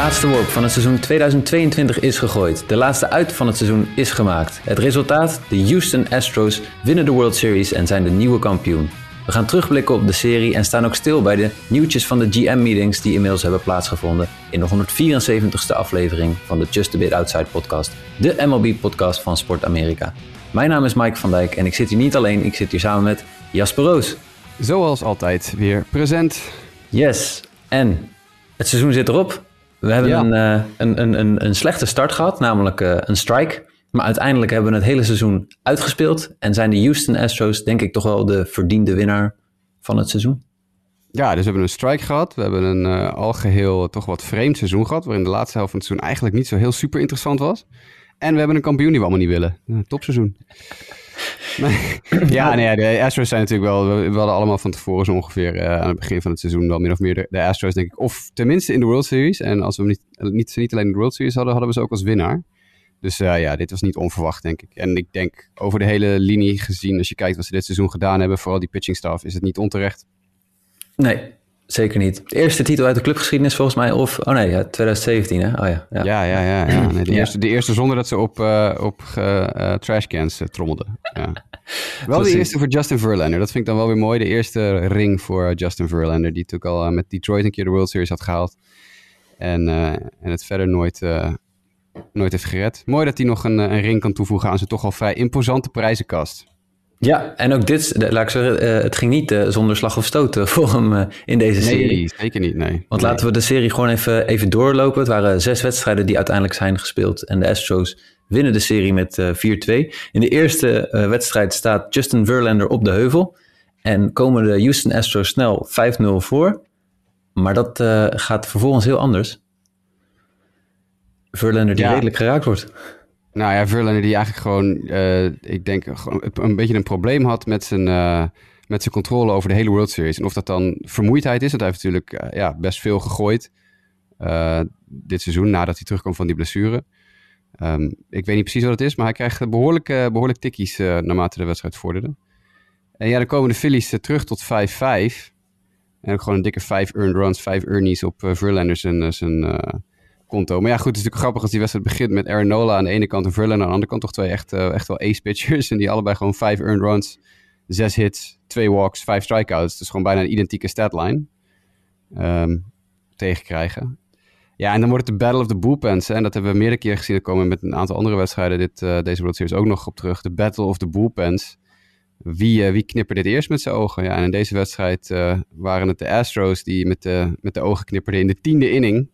laatste worp van het seizoen 2022 is gegooid. De laatste uit van het seizoen is gemaakt. Het resultaat? De Houston Astros winnen de World Series en zijn de nieuwe kampioen. We gaan terugblikken op de serie en staan ook stil bij de nieuwtjes van de GM-meetings die inmiddels hebben plaatsgevonden in de 174ste aflevering van de Just a Bit Outside podcast, de MLB-podcast van Sport Amerika. Mijn naam is Mike van Dijk en ik zit hier niet alleen, ik zit hier samen met Jasper Roos. Zoals altijd weer present. Yes, en het seizoen zit erop. We hebben Ja. een, eh, een, een, een, een slechte start gehad, namelijk eh, een strike. Maar uiteindelijk hebben we het hele seizoen uitgespeeld. En zijn de Houston Astros denk ik toch wel de verdiende winnaar van het seizoen. Ja, dus we hebben een strike gehad. We hebben een eh, algeheel toch wat vreemd seizoen gehad. Waarin de laatste helft van het seizoen eigenlijk niet zo heel super interessant was. En we hebben een kampioen die we allemaal niet willen. Een topseizoen. Ja, nee, de Astros zijn natuurlijk wel... We, we hadden allemaal van tevoren zo ongeveer eh, aan het begin van het seizoen... wel min of meer de, de Astros, denk ik. Of tenminste in de World Series. En als we hem niet, niet, niet alleen in de World Series hadden... hadden we ze ook als winnaar. Dus eh, ja, dit was niet onverwacht, denk ik. En ik denk over de hele linie gezien... als je kijkt wat ze dit seizoen gedaan hebben... vooral die pitching staff... is het niet onterecht. Nee, zeker niet. De eerste titel uit de clubgeschiedenis volgens mij. Of, oh nee, ja, 2017 hè? Oh ja, ja. Ja, ja, ja. ja. Nee, de. Eerste, de eerste zonder dat ze op, eh, op eh, trashcans eh, trommelden. Ja. Wel de eerste voor Justin Verlander. Dat vind ik dan wel weer mooi. De eerste ring voor Justin Verlander. Die natuurlijk al met Detroit een keer de World Series had gehaald. En, en het verder nooit, nooit heeft gered. Mooi dat hij nog een, een ring kan toevoegen aan zijn toch al vrij imposante prijzenkast. Ja, en ook dit, laat ik zeggen, eh, het ging niet eh, zonder slag of stoot eh, voor hem in deze serie. Nee, zeker niet. Nee. Want Nee. laten we de serie gewoon even, even doorlopen. Het waren zes wedstrijden die uiteindelijk zijn gespeeld. En de Astros winnen de serie met eh 4-2. In de eerste wedstrijd staat Justin Verlander op de heuvel. En komen de Houston Astros snel 5-0 voor. Maar dat gaat vervolgens heel anders. Verlander die Ja. redelijk geraakt wordt. Nou ja, Verlander die eigenlijk gewoon, eh, ik denk, een beetje een probleem had met zijn, eh, met zijn controle over de hele World Series. En of dat dan vermoeidheid is, want hij heeft natuurlijk eh, ja, best veel gegooid dit seizoen nadat hij terugkwam van die blessure. Ehm, ik weet niet precies wat het is, maar hij krijgt behoorlijk, eh, behoorlijk tikkies naarmate de wedstrijd vorderde. En ja, dan komen de Phillies terug tot 5-5. En ook gewoon een dikke 5 earned runs, 5 earnies op Verlander zijn, zijn Maar ja, goed, het is natuurlijk grappig als die wedstrijd begint met Aaron Nola aan de ene kant en Verlander aan de andere kant. Toch twee echt, eh, echt wel ace pitchers. En die allebei gewoon 5 earned runs, 6 hits, 2 walks, 5 strikeouts. Dus gewoon bijna een identieke statline ehm tegenkrijgen. Ja, en dan wordt het de Battle of the Bullpens. En dat hebben we meerdere keren gezien. Er komen met een aantal andere wedstrijden dit, eh, deze World Series ook nog op terug. De Battle of the Bullpens. Wie, eh, wie knipperde het eerst met zijn ogen? Ja, en in deze wedstrijd waren het de Astros die met de, met de ogen knipperden in de tiende inning.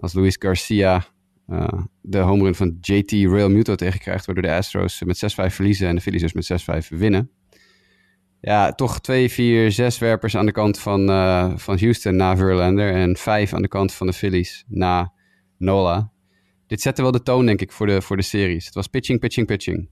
Als Luis Garcia eh, de home run van JT Real Muto tegenkrijgt, waardoor de Astros met 6-5 verliezen en de Phillies dus met 6-5 winnen. Ja, toch 2, 4, 6 werpers aan de kant van, eh, van Houston na Verlander en 5 aan de kant van de Phillies na Nola. Dit zette wel de toon, denk ik, voor de, voor de series. Het was pitching, pitching, pitching.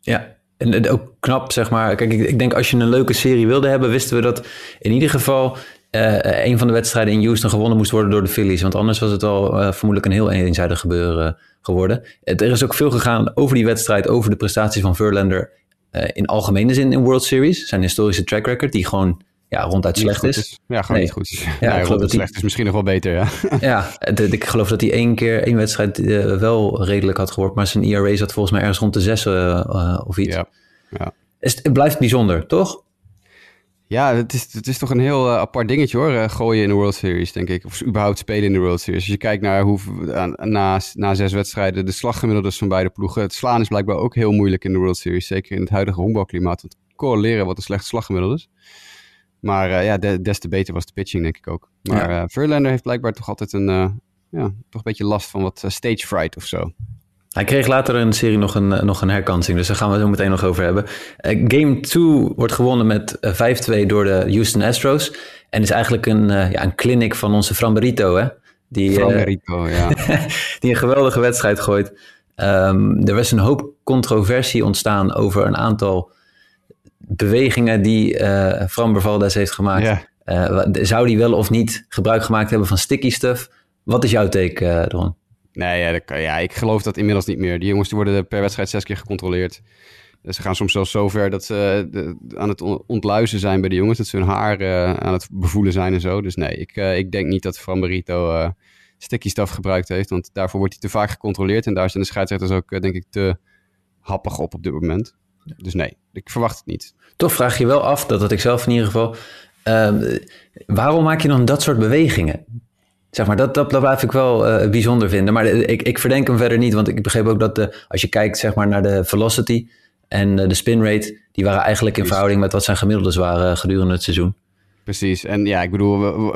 Ja, en ook knap, zeg maar. Kijk, ik, ik denk als je een leuke serie wilde hebben, wisten we dat in ieder geval eh, een van de wedstrijden in Houston gewonnen moest worden door de Phillies. Want anders was het al eh, vermoedelijk een heel eenzijdig gebeuren geworden. Het, er is ook veel gegaan over die wedstrijd, over de prestatie van Verlander eh, in algemene zin in World Series. Zijn historische track record, die gewoon ja, ronduit Niet slecht is. Ja, gewoon Nee. niet goed. ik Ja, geloof ja dat die- slecht is misschien nog wel beter, ja. Ja, ik geloof dat hij één keer, één wedstrijd eh, wel redelijk had gehoord. Maar zijn ERA zat volgens mij ergens rond de zes eh, eh, of iets. ja. ja. Het blijft bijzonder, toch? Ja, het is, het is toch een heel eh, apart dingetje hoor, eh, gooien in de World Series, denk ik. Of überhaupt spelen in de World Series. Als je kijkt naar hoe na, na zes wedstrijden de slaggemiddeldes van beide ploegen. Het slaan is blijkbaar ook heel moeilijk in de World Series. Zeker in het huidige honkbalklimaat. Want correleren wat een slecht slaggemiddelde is. Maar eh, ja, de- des te beter was de pitching, denk ik ook. Maar Ja. Verlander heeft blijkbaar toch altijd een, ja, toch een beetje last van wat stage fright of zo. Hij kreeg later in de serie nog een, eh, nog een herkansing, dus daar gaan we het zo meteen nog over hebben. Eh, game 2 wordt gewonnen met eh, 5-2 door de Houston Astros. En is eigenlijk een, eh, ja, een clinic van onze Framberito, hè? Die, eh, Framberito, ja. die een geweldige wedstrijd gooit. Ehm, er was een hoop controversie ontstaan over een aantal bewegingen die eh Framber Valdez heeft gemaakt. Ja. Eh, zou die wel of niet gebruik gemaakt hebben van sticky stuff? Wat is jouw take, eh Ron? Nee, ja, dat kan, ja, ik geloof dat inmiddels niet meer. Die jongens die worden per wedstrijd zes keer gecontroleerd. Ze gaan soms zelfs zo ver dat ze de, aan het ontluizen zijn bij de jongens. Dat ze hun haar uh, aan het bevoelen zijn en zo. Dus nee, ik, uh, ik denk niet dat Framberito uh, sticky stuff gebruikt heeft. Want daarvoor wordt hij te vaak gecontroleerd. En daar zijn de scheidsrechters ook, denk ik, te happig op op dit moment. Dus nee, ik verwacht het niet. Toch vraag je wel af, dat had ik zelf in ieder geval. Ehm, waarom maak je dan dat soort bewegingen? Zeg maar, dat, dat, dat blijf ik wel uh, bijzonder vinden. Maar ik, ik verdenk hem verder niet, want ik begreep ook dat de, als je kijkt zeg maar, naar de velocity en uh, de spin rate, die waren eigenlijk in verhouding met wat zijn gemiddeldes waren gedurende het seizoen. Precies, en ja, ik bedoel,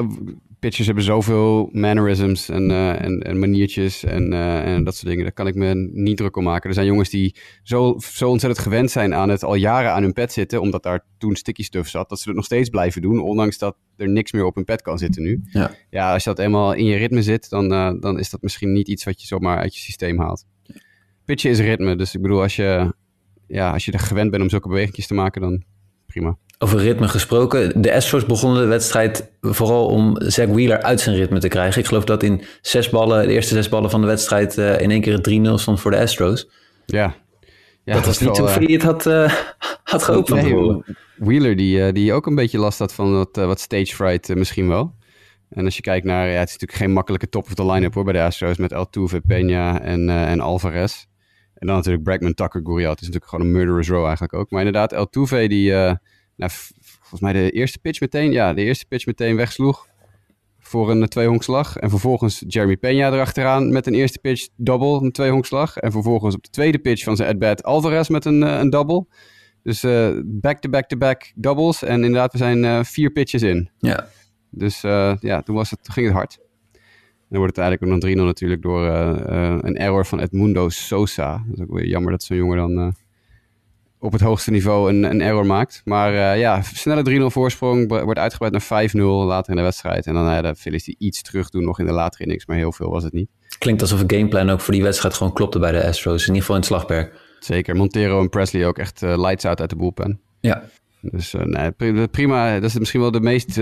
pitchers hebben zoveel mannerisms en, uh, en, en, maniertjes en, uh, en dat soort dingen. Daar kan ik me niet druk om maken. Er zijn jongens die zo, zo ontzettend gewend zijn aan het al jaren aan hun pet zitten, omdat daar toen sticky stuff zat, dat ze het nog steeds blijven doen, ondanks dat er niks meer op hun pet kan zitten nu. Ja, ja als je dat eenmaal in je ritme zit, dan, uh, dan is dat misschien niet iets wat je zomaar uit je systeem haalt. Pitchen is ritme, dus ik bedoel, als je, ja, als je er gewend bent om zulke bewegingjes te maken, dan prima. Over ritme gesproken. De Astros begonnen de wedstrijd vooral om Zack Wheeler uit zijn ritme te krijgen. Ik geloof dat in zes ballen, de eerste zes ballen van de wedstrijd, uh, in één keer het 3-0 stond voor de Astros. Ja. ja dat was niet hoe uh, je het had, uh, had gehoopt van Wheeler, die, die ook een beetje last had van wat, wat stage fright misschien wel. En als je kijkt naar, ja, het is natuurlijk geen makkelijke top of the line-up hoor bij de Astros met Altuve, Peña en, en Alvarez. En dan natuurlijk Bregman, Tucker, Gurriel. Het is natuurlijk gewoon een murderous row eigenlijk ook. Maar inderdaad, Altuve die nou, volgens mij de eerste pitch meteen, ja, de eerste pitch meteen wegsloeg voor een tweehonkslag. En vervolgens Jeremy Peña erachteraan met een eerste pitch double, een tweehonkslag. En vervolgens op de tweede pitch van zijn at-bat Alvarez met een, een double. Dus back-to-back-to-back doubles. En inderdaad, we zijn uh, vier pitches in. Ja. Dus ja, toen, was het, toen ging het hard. Dan wordt het eigenlijk ook nog 3-0 natuurlijk door een error van Edmundo Sosa. Dat is ook weer jammer dat zo'n jongen dan op het hoogste niveau een, een error maakt. Maar uh, ja, snelle 3-0 voorsprong wordt uitgebreid naar 5-0 later in de wedstrijd. En dan ja, de Phillies die iets terug doen nog in de latere innings, maar heel veel was het niet. Klinkt alsof het gameplan ook voor die wedstrijd gewoon klopte bij de Astros. In ieder geval in het slagberg. Zeker, Montero en Presley ook echt uh, lights out uit de bullpen. Ja. Dus uh, nee, prima. Dat is misschien wel de meest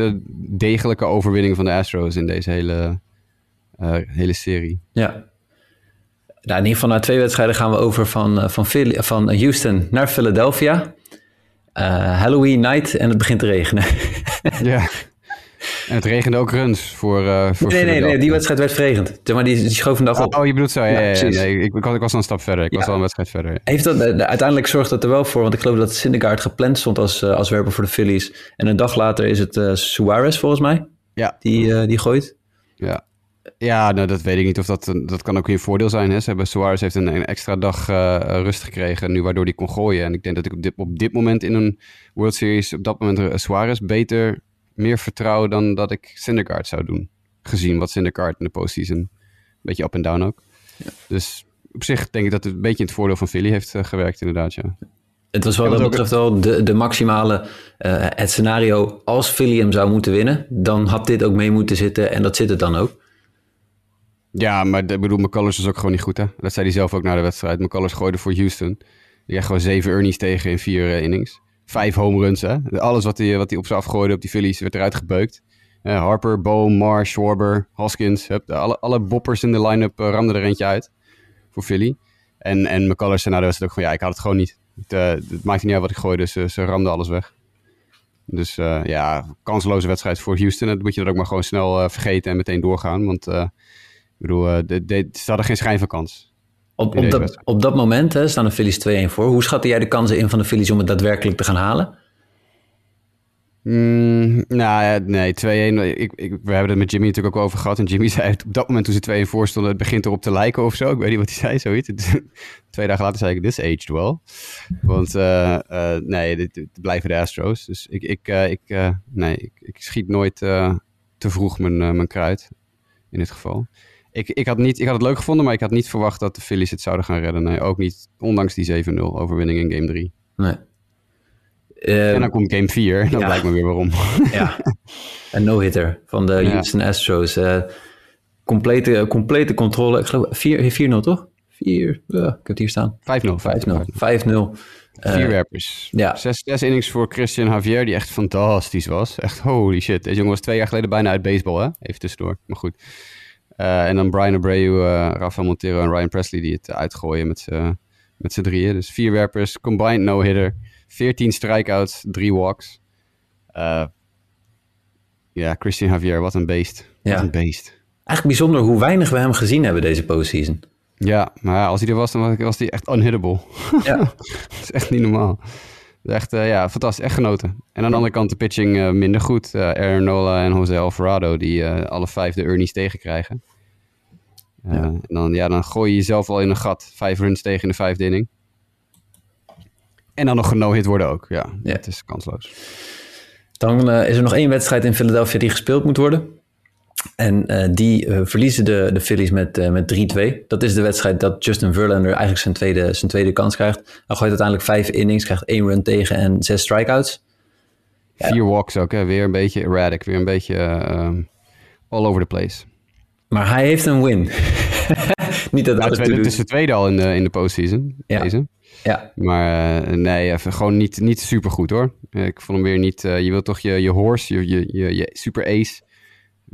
degelijke overwinning van de Astros in deze hele, hele serie. Ja, nou, in ieder geval na twee wedstrijden gaan we over van, eh, van, Philly, van Houston naar Philadelphia. Uh, Halloween night en het begint te regenen. ja. En het regende ook runs voor, uh, voor nee, nee, nee, die wedstrijd werd verregend. Maar die, die schoof een dag op. Oh, je bedoelt zo. Ja, ja, ja, ja nee, ik, ik, was, ik was al een stap verder. Ik ja. was al een wedstrijd verder. Heeft dat, uiteindelijk zorgt dat er wel voor, want ik geloof dat Syndergaard gepland stond als, uh, als werper voor de Phillies. En een dag later is het Suarez volgens mij. Ja. Die, die gooit. Ja. Ja, nou, dat weet ik niet of dat... Dat kan ook weer een voordeel zijn. Hè? Ze hebben, Suarez heeft een, een extra dag uh, rust gekregen nu, waardoor hij kon gooien. En ik denk dat ik op dit, op dit moment in een World Series... op dat moment uh, Suarez beter, meer vertrouw dan dat ik Syndergaard zou doen. Gezien wat Syndergaard in de postseason... een beetje up en down ook. Ja. Dus op zich denk ik dat het een beetje in het voordeel van Philly heeft uh, gewerkt inderdaad, ja. Het was wel dat betreft wel de, de maximale, uh, het scenario als Philly hem zou moeten winnen, dan had dit ook mee moeten zitten en dat zit het dan ook. Ja, maar ik bedoel, McCullers is ook gewoon niet goed, hè? Dat zei hij zelf ook na de wedstrijd. McCullers gooide voor Houston. Die had gewoon zeven earnings tegen in vier uh, innings. Vijf home runs, hè? Alles wat hij, wat hij op ze afgooide op die Phillies werd eruit gebeukt. Uh, Harper, Bohm, Marsh, Schwarber, Hoskins. Alle, alle boppers in de line-up ramden er eentje uit voor Philly. En, en McCullers zei na de wedstrijd ook van, ja, ik had het gewoon niet. Het, het maakte niet uit wat ik gooide, dus ze ramden alles weg. Dus ja, kansloze wedstrijd voor Houston. Dat moet je dan ook maar gewoon snel vergeten en meteen doorgaan, want bedoel, uh, de, de, ze hadden geen schijn van kans. Op, op, dat, op dat moment hè, staan de Phillies 2-1 voor. Hoe schatte jij de kansen in van de Phillies om het daadwerkelijk te gaan halen? Mm, nou nee, 2-1. Ik, ik, we hebben het met Jimmy natuurlijk ook over gehad. En Jimmy zei op dat moment toen ze 2-1 voor stonden, het begint erop te lijken of zo. Ik weet niet wat hij zei, zoiets. Twee dagen later zei ik, this aged well. Want uh, uh, nee, dit, dit, blijven de Astros. Dus ik, ik, uh, ik, nee, ik, ik, schiet nooit te vroeg mijn, mijn kruid in dit geval. Ik, ik, had niet, ik had het leuk gevonden, maar ik had niet verwacht dat de Phillies het zouden gaan redden. Nee, ook niet, ondanks die 7-0 overwinning in game 3. Nee. en dan komt game 4, dan ja. blijkt me weer waarom. Ja, een no-hitter van de Houston ja. Astros. Uh, complete, complete controle, ik geloof 4-0 toch? 4, uh, ik heb het hier staan. 5-0. 5-0. 5-0. Vier werpers. Ja. Zes, zes innings voor Christian Javier, die echt fantastisch was. Echt holy shit. Deze jongen was twee jaar geleden bijna uit baseball, hè? Even tussendoor. Maar goed. Uh, en dan Brian Abreu, uh, Rafael Montero en Ryan Presley die het uitgooien met, uh, met z'n drieën. Dus vier werpers, combined no-hitter, 14 strikeouts, drie walks. Ja, Christian Javier, wat een beest. Ja. Wat een beest. Eigenlijk bijzonder hoe weinig we hem gezien hebben deze postseason. Ja, maar als hij er was, dan was hij echt unhittable. Ja. dat is echt niet normaal. Echt, uh, ja, fantastisch. Echt genoten. En aan de andere kant de pitching uh, minder goed. Uh, Aaron Nola en Jose Alvarado, die alle vijf de Ernie's tegenkrijgen. Ja. En dan, ja, dan gooi je jezelf al in een gat. Vijf runs tegen in de vijfde inning. En dan nog geno-hit worden ook. Ja, Ja. het is kansloos. Dan eh, is er nog één wedstrijd in Philadelphia die gespeeld moet worden. En eh, die eh, verliezen de, de Phillies met, eh, met 3-2. Dat is de wedstrijd dat Justin Verlander eigenlijk zijn tweede, zijn tweede kans krijgt. Hij gooit uiteindelijk vijf innings, krijgt één run tegen en zes strikeouts. Ja. Vier walks ook, hè. Weer een beetje erratic. Weer een beetje all over the place. Maar hij heeft een win. Niet dat Nou, dat het, het is de tweede al in de, in de postseason, Ja. deze. Ja, Maar nee, even, gewoon niet, niet super goed hoor. Ik vond hem weer niet. je wilt toch je, je horse, je, je, je, je super ace.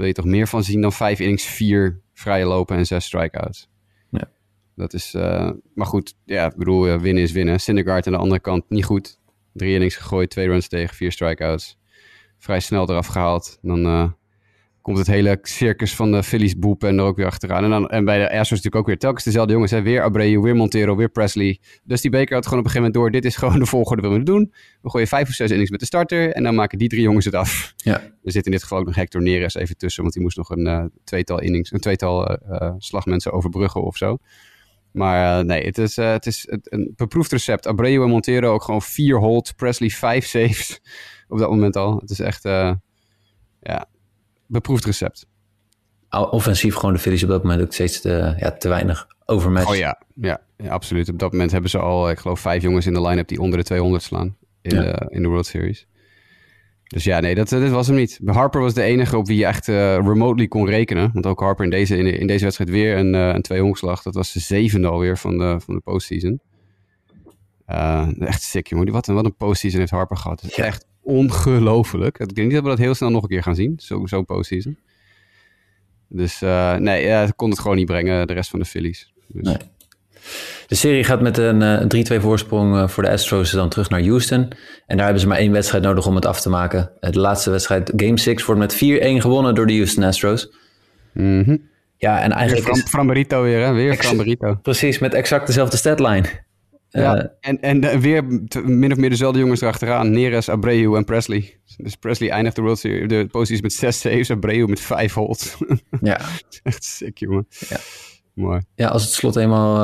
Wil je toch meer van zien dan vijf innings, vier vrije lopen en zes strikeouts. Ja. Dat is. eh, maar goed, ja, ik bedoel, eh, winnen is winnen. Syndergaard aan de andere kant niet goed. Drie innings gegooid, twee runs tegen, vier strikeouts. Vrij snel eraf gehaald. Dan eh, komt het hele circus van de Phillies boep en er ook weer achteraan. En, dan, en bij de Astros natuurlijk ook weer telkens dezelfde jongens. Hè? Weer Abreu, weer Montero, weer Presley. Dus die Baker had gewoon op een gegeven moment door. Dit is gewoon de volgorde die we moeten doen. We gooien vijf of zes innings met de starter. En dan maken die drie jongens het af. ja. Er zit in dit geval ook nog Hector Neres even tussen. Want die moest nog een eh, tweetal innings, een tweetal eh, eh, slagmensen overbruggen of zo. Maar eh, nee, het is, eh, het is het- een beproefd recept. Abreu en Montero ook gewoon vier hold. Presley vijf saves op dat moment al. Het is echt, eh, ja, beproefd recept. Offensief gewoon de Phillies op dat moment ook steeds te, ja, te weinig overmatched. Oh ja, ja, ja, absoluut. Op dat moment hebben ze al, ik geloof, vijf jongens in de line-up die onder de 200 slaan in, Ja. de, in de World Series. Dus ja, nee, dat, dat was hem niet. Harper was de enige op wie je echt eh, remotely kon rekenen. Want ook Harper in deze, in, in deze wedstrijd weer een, eh een. Dat was de zevende alweer van de, van de postseason. Eh, echt sick, jongen. Wat een, wat een postseason heeft Harper gehad. Het is Ja. echt ongelooflijk. Ik denk niet dat we dat heel snel nog een keer gaan zien. Zo postseason. Dus eh, nee, ja, kon het gewoon niet brengen, de rest van de Phillies. Dus, Nee. De serie gaat met een eh, 3-2 voorsprong eh, voor de Astros dan terug naar Houston. En daar hebben ze maar één wedstrijd nodig om het af te maken. Eh, De laatste wedstrijd, Game 6, wordt met 4-1 gewonnen door de Houston Astros. Mhm. Ja, en Weer eigenlijk Fran, is Fran Barito weer, hè? Weer Fran Barito. precies met exact dezelfde statline. Ja, Eh, en, en weer min of meer dezelfde jongens erachteraan. Neres, Abreu en Presley. Dus Presley eindigt de World Series, de posities met zes saves. Abreu met vijf holds. ja. Echt sick, jongen. Ja. Mooi. ja, als het slot eenmaal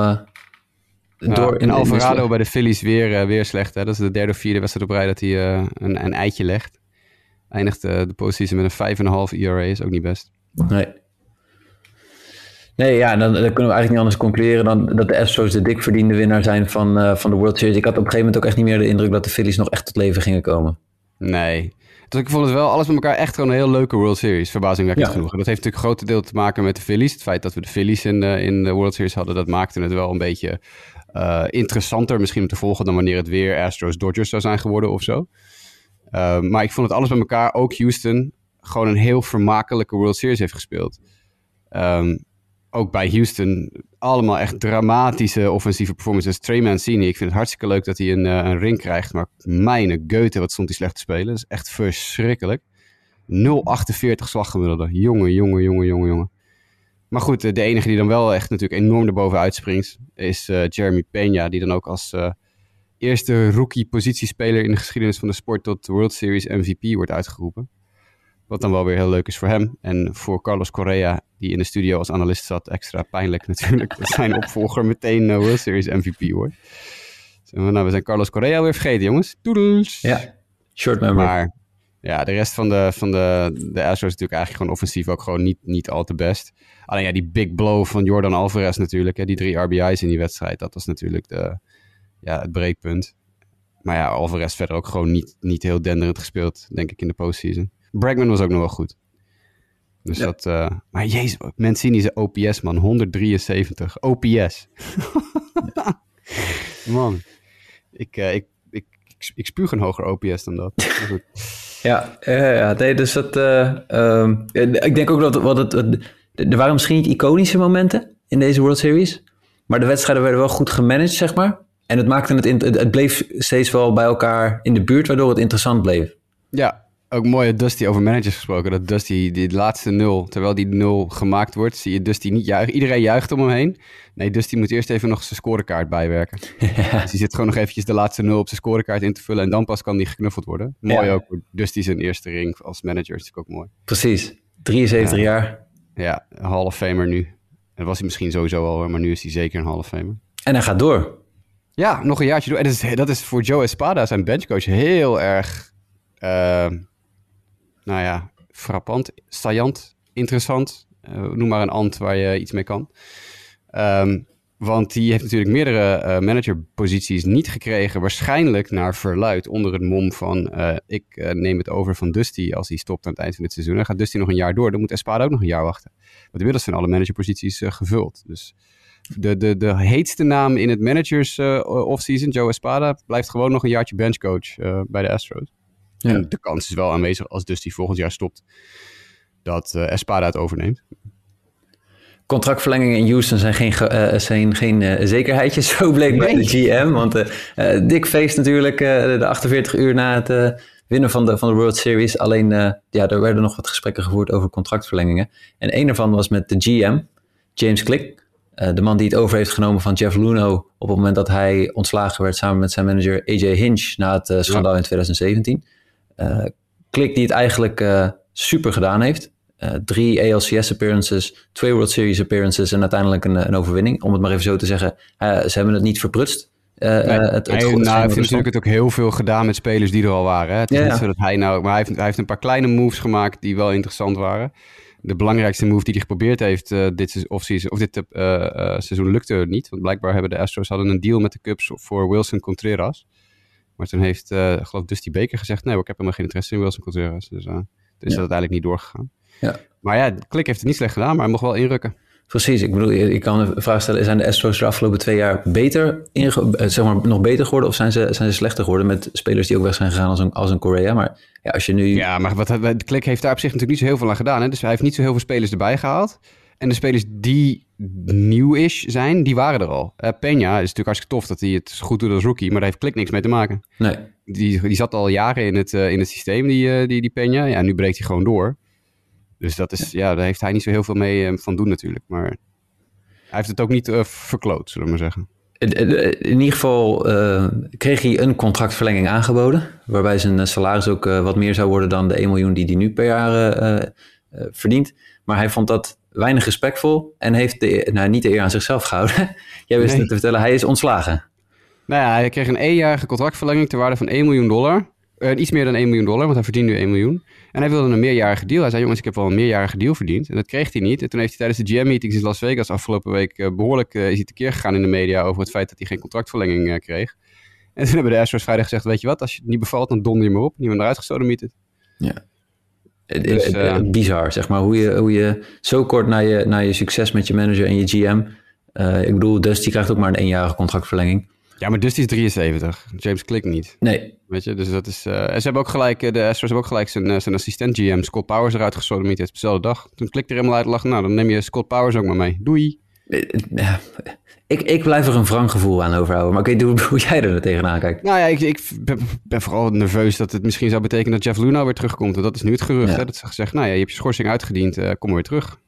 Ja, door... in- Alvarado bij de Phillies weer, eh, weer slecht. Hè? Dat is de derde of vierde wedstrijd op rij dat hij een, een eitje legt. Eindigt de postseason met een 5,5 ERA. Is ook niet best. Nee. Nee, ja, dan, dan kunnen we eigenlijk niet anders concluderen dan dat de Astros de dik verdiende winnaar zijn van, eh, van de World Series. Ik had op een gegeven moment ook echt niet meer de indruk dat de Phillies nog echt tot leven gingen komen. Nee. Dus ik vond het wel alles met elkaar echt gewoon een heel leuke World Series. Verbazingwekkend Ja. genoeg. En dat heeft natuurlijk een groot deel te maken met de Phillies. Het feit dat we de Phillies in de, in de World Series hadden, dat maakte het wel een beetje eh, interessanter misschien om te volgen dan wanneer het weer Astros-Dodgers zou zijn geworden of zo. Eh, maar ik vond het alles bij elkaar, ook Houston, gewoon een heel vermakelijke World Series heeft gespeeld. Ehm, ook bij Houston allemaal echt dramatische offensieve performances. Trey Mancini, ik vind het hartstikke leuk dat hij een, eh, een ring krijgt. Maar mijne Goethe, wat stond hij slecht te spelen. Dat is echt verschrikkelijk. 0,48 slaggemiddelde. Jongen, jongen, jongen, jongen, jongen. Maar goed, eh, de enige die dan wel echt natuurlijk enorm erboven uitspringt... is eh, Jeremy Peña, die dan ook als eerste rookie-positiespeler... in de geschiedenis van de sport tot World Series MVP wordt uitgeroepen. Wat dan wel weer heel leuk is voor hem. En voor Carlos Correa, die in de studio als analist zat, extra pijnlijk natuurlijk. Dat zijn opvolger meteen eh, World Series MVP. Zo, Nou, we zijn Carlos Correa weer vergeten, jongens. Doedels! Ja, short memory. Maar ja, de rest van de, van de, de Astros is natuurlijk eigenlijk gewoon offensief ook gewoon niet, niet al te best. Alleen ja, die big blow van Jordan Alvarez natuurlijk. Hè, die drie RBI's in die wedstrijd, dat was natuurlijk de, ja, het breekpunt. Maar ja, Alvarez verder ook gewoon niet, niet heel denderend gespeeld, denk ik, in de postseason. Bregman was ook nog wel goed. Dus Ja. dat... eh, maar jezus, Mancini is OPS, man. 173. OPS. man. Ik, eh, ik, ik, ik, ik spuug een hoger OPS dan dat. Ja, ja nee, dus dat. eh, ehm, ik denk ook dat wat het, er waren misschien niet iconische momenten in deze World Series. Maar de wedstrijden werden wel goed gemanaged, zeg maar. En het maakte het, het bleef steeds wel bij elkaar in de buurt, waardoor het interessant bleef. Ja, ook mooi Dusty over managers gesproken. Dat Dusty die laatste nul, terwijl die nul gemaakt wordt, zie je Dusty niet juichen. Iedereen juicht om hem heen. Nee, Dusty moet eerst even nog zijn scorekaart bijwerken. Dus die zit gewoon nog eventjes de laatste nul op zijn scorekaart in te vullen. En dan pas kan die geknuffeld worden. Mooi ook. Dusty zijn eerste ring als manager is natuurlijk ook mooi. Precies. 73 jaar. Ja, Hall of Famer nu. Dat was hij misschien sowieso al, maar nu is hij zeker een Hall of Famer. En hij gaat door. Ja, nog een jaartje door. En dat is, dat is voor Joe Espada, zijn benchcoach, heel erg... Uh, nou ja, frappant, saillant, interessant. Uh, noem maar een ant waar je iets mee kan. Um, want die heeft natuurlijk meerdere uh, managerposities niet gekregen. Waarschijnlijk naar verluid onder het mom van... Uh, ik neem het over van Dusty als hij stopt aan het eind van het seizoen. Dan gaat Dusty nog een jaar door. Dan moet Espada ook nog een jaar wachten. Want inmiddels zijn alle managerposities gevuld. Dus de, de, de heetste naam in het managers offseason, Joe Espada... blijft gewoon nog een jaartje benchcoach bij de Astros. Ja. En de kans is wel aanwezig als Dusty volgend jaar stopt, dat uh, Espada het overneemt. Contractverlengingen in Houston zijn geen, uh, zijn geen uh, zekerheidjes, zo bleek bij de GM. Want Dick feest natuurlijk de 48 uur na het winnen van de, van de World Series. Alleen, ja, er werden nog wat gesprekken gevoerd over contractverlengingen. En een daarvan was met de GM, James Click. de man die het over heeft genomen van Jeff Luno op het moment dat hij ontslagen werd samen met zijn manager AJ Hinch na het schandaal ja. in 2017. Klik die het eigenlijk uh, super gedaan heeft. Uh, drie ALCS appearances, twee World Series appearances en uiteindelijk een, een overwinning. Om het maar even zo te zeggen. ze hebben het niet verprutst. Nee, het, het, hij, nou, hij heeft natuurlijk het ook heel veel gedaan met spelers die er al waren. Hè? Het is ja, niet zo dat hij nou... Maar hij heeft, hij heeft een paar kleine moves gemaakt die wel interessant waren. De belangrijkste move die hij geprobeerd heeft dit, offseason, of dit seizoen lukte niet. Want blijkbaar hebben de Astros hadden een deal met de Cubs voor Wilson Contreras. Maar toen heeft, uh, geloof Dusty Baker gezegd, nee, ik heb helemaal geen interesse in Wilson Contreras. Dus uh, is ja. dat uiteindelijk niet doorgegaan. Ja. Maar ja, Klik heeft het niet slecht gedaan, maar hij mocht wel inrukken. Precies, ik bedoel, ik kan een vraag stellen, zijn de Astros de afgelopen twee jaar beter, inge, zeg maar, nog beter geworden of zijn ze, zijn ze slechter geworden met spelers die ook weg zijn gegaan als een, als een Korea? Maar ja, als je nu... Ja, maar wat, wat, Klik heeft daar op zich natuurlijk niet zo heel veel aan gedaan. Hè? Dus hij heeft niet zo heel veel spelers erbij gehaald. En de spelers die nieuw-ish zijn, die waren er al. Uh, Peña is natuurlijk hartstikke tof dat hij het goed doet als rookie, maar daar heeft Klik niks mee te maken. Nee. Die, die zat al jaren in het, uh, in het systeem, die, uh, die, die Peña. Ja, nu breekt hij gewoon door. Dus dat is, ja, daar heeft hij niet zo heel veel mee van doen natuurlijk. Maar hij heeft het ook niet verkloot, zullen we maar zeggen. In ieder geval kreeg hij een contractverlenging aangeboden, waarbij zijn salaris ook wat meer zou worden dan de 1 miljoen die hij nu per jaar verdient. Maar hij vond dat weinig respectvol en heeft de, nou, niet de eer aan zichzelf gehouden. Jij wist nee. het te vertellen, hij is ontslagen. Nou ja, hij kreeg een eenjarige contractverlenging ter waarde van 1 miljoen dollar. Uh, iets meer dan 1 miljoen dollar, want hij verdient nu 1 miljoen. En hij wilde een meerjarige deal. Hij zei, jongens, ik heb wel een meerjarige deal verdiend. En dat kreeg hij niet. En toen heeft hij tijdens de GM-meetings in Las Vegas afgelopen week uh, behoorlijk uh, is hij tekeer gegaan in de media over het feit dat hij geen contractverlenging kreeg. En toen hebben de Astros vrijdag gezegd, weet je wat, als je het niet bevalt, dan donder je maar op. Niemand eruit gestoten Ja. Dus, uh, bizar, zeg maar. Hoe je, hoe je zo kort na je, na je succes met je manager en je GM... Uh, ik bedoel, Dusty krijgt ook maar een eenjarige contractverlenging. Ja, maar Dusty is 73. James Click niet. Nee. Weet je, dus dat is... Uh, en ze hebben ook gelijk, de Astros hebben ook gelijk zijn, zijn assistent GM, Scott Powers, eruit gesloten met dezelfde dag. Toen Click er helemaal uit lag, nou, dan neem je Scott Powers ook maar mee. Doei. Ja, ik, ik blijf er een wrang gevoel aan overhouden. Maar ik weet hoe, hoe jij er tegenaan kijkt. Nou ja, ik, ik ben, vooral nerveus dat het misschien zou betekenen dat Jeff Luna weer terugkomt. En dat is nu het gerucht. Ja. Hè? Dat ze gezegd, nou ja, je hebt je schorsing uitgediend, uh, kom weer terug.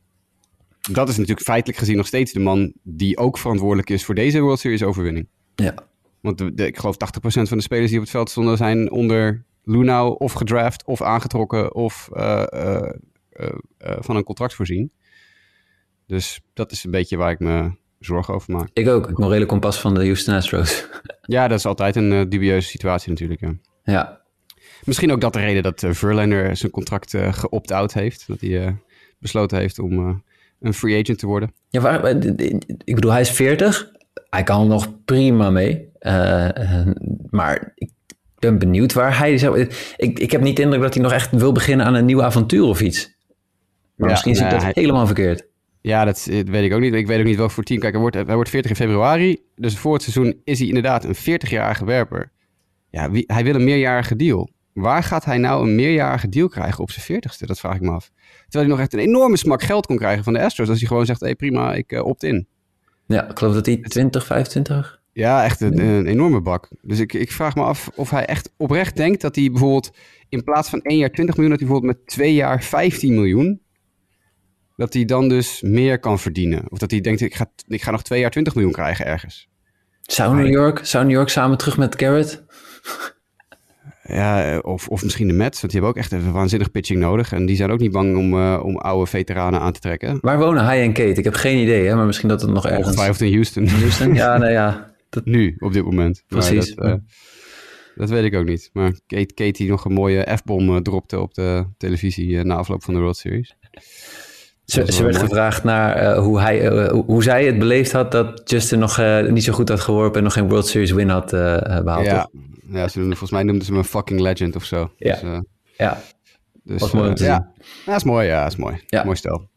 Dat is natuurlijk feitelijk gezien nog steeds de man die ook verantwoordelijk is voor deze World Series overwinning. Ja. Want de, de, ik geloof 80% van de spelers die op het veld stonden zijn onder Lunau of gedraft of aangetrokken of uh, uh, van een contract voorzien. Dus dat is een beetje waar ik me zorgen over maak. Ik ook, het morele kompas van de Houston Astros. ja, dat is altijd een uh, dubieuze situatie natuurlijk. Ja. ja. Misschien ook dat de reden dat uh, Verlander zijn contract uh, geopt-out heeft. Dat hij besloten heeft om een free agent te worden. Ja, waar, ik bedoel, hij is 40. Hij kan er nog prima mee. maar ik ben benieuwd waar hij... Zou, ik, ik heb niet de indruk dat hij nog echt wil beginnen aan een nieuw avontuur of iets. Maar ja, misschien zie ik dat hij... helemaal verkeerd. Ja, dat, weet ik ook niet. Ik weet ook niet welk voor team. Kijk, hij wordt, hij wordt 40 in februari. Dus voor het seizoen is hij inderdaad een 40-jarige werper. Ja, wie, hij wil een meerjarige deal. Waar gaat hij nou een meerjarige deal krijgen op zijn 40ste? Dat vraag ik me af. Terwijl hij nog echt een enorme smak geld kon krijgen van de Astros. Als hij gewoon zegt, hé hey, prima, ik uh, opt in. Ja, ik geloof dat hij 20, 25? Ja, echt een, een enorme bak. Dus ik, ik vraag me af of hij echt oprecht denkt dat hij bijvoorbeeld in plaats van één jaar 20 miljoen, dat hij bijvoorbeeld met twee jaar 15 miljoen, dat hij dan dus meer kan verdienen. Of dat hij denkt, ik ga, ik ga nog twee jaar 20 miljoen krijgen ergens. Zou New York, zou New York samen terug met Garrett? Ja, of, of misschien de Mets, want die hebben ook echt even waanzinnig pitching nodig. En die zijn ook niet bang om, uh, om oude veteranen aan te trekken. Waar wonen High en Kate? Ik heb geen idee, hè? maar misschien dat het nog ergens... Ongetwijfeld in Houston. Houston? Ja, nou ja. Dat... Nu, op dit moment. Precies. Dat, uh, dat, weet ik ook niet. Maar Kate, Kate die nog een mooie F-bom dropte op de televisie na afloop van de World Series. Ze, ze werd mooi. gevraagd naar uh, hoe, hij, uh, hoe zij het beleefd had dat Justin nog uh, niet zo goed had geworpen en nog geen World Series win had behaald. Ja, ja ze, volgens mij noemden ze hem een fucking legend of zo. Ja, dus, ja. Dus, was mooi om te ja. Ja, is mooi. Ja, is mooi. Ja. Mooi stel.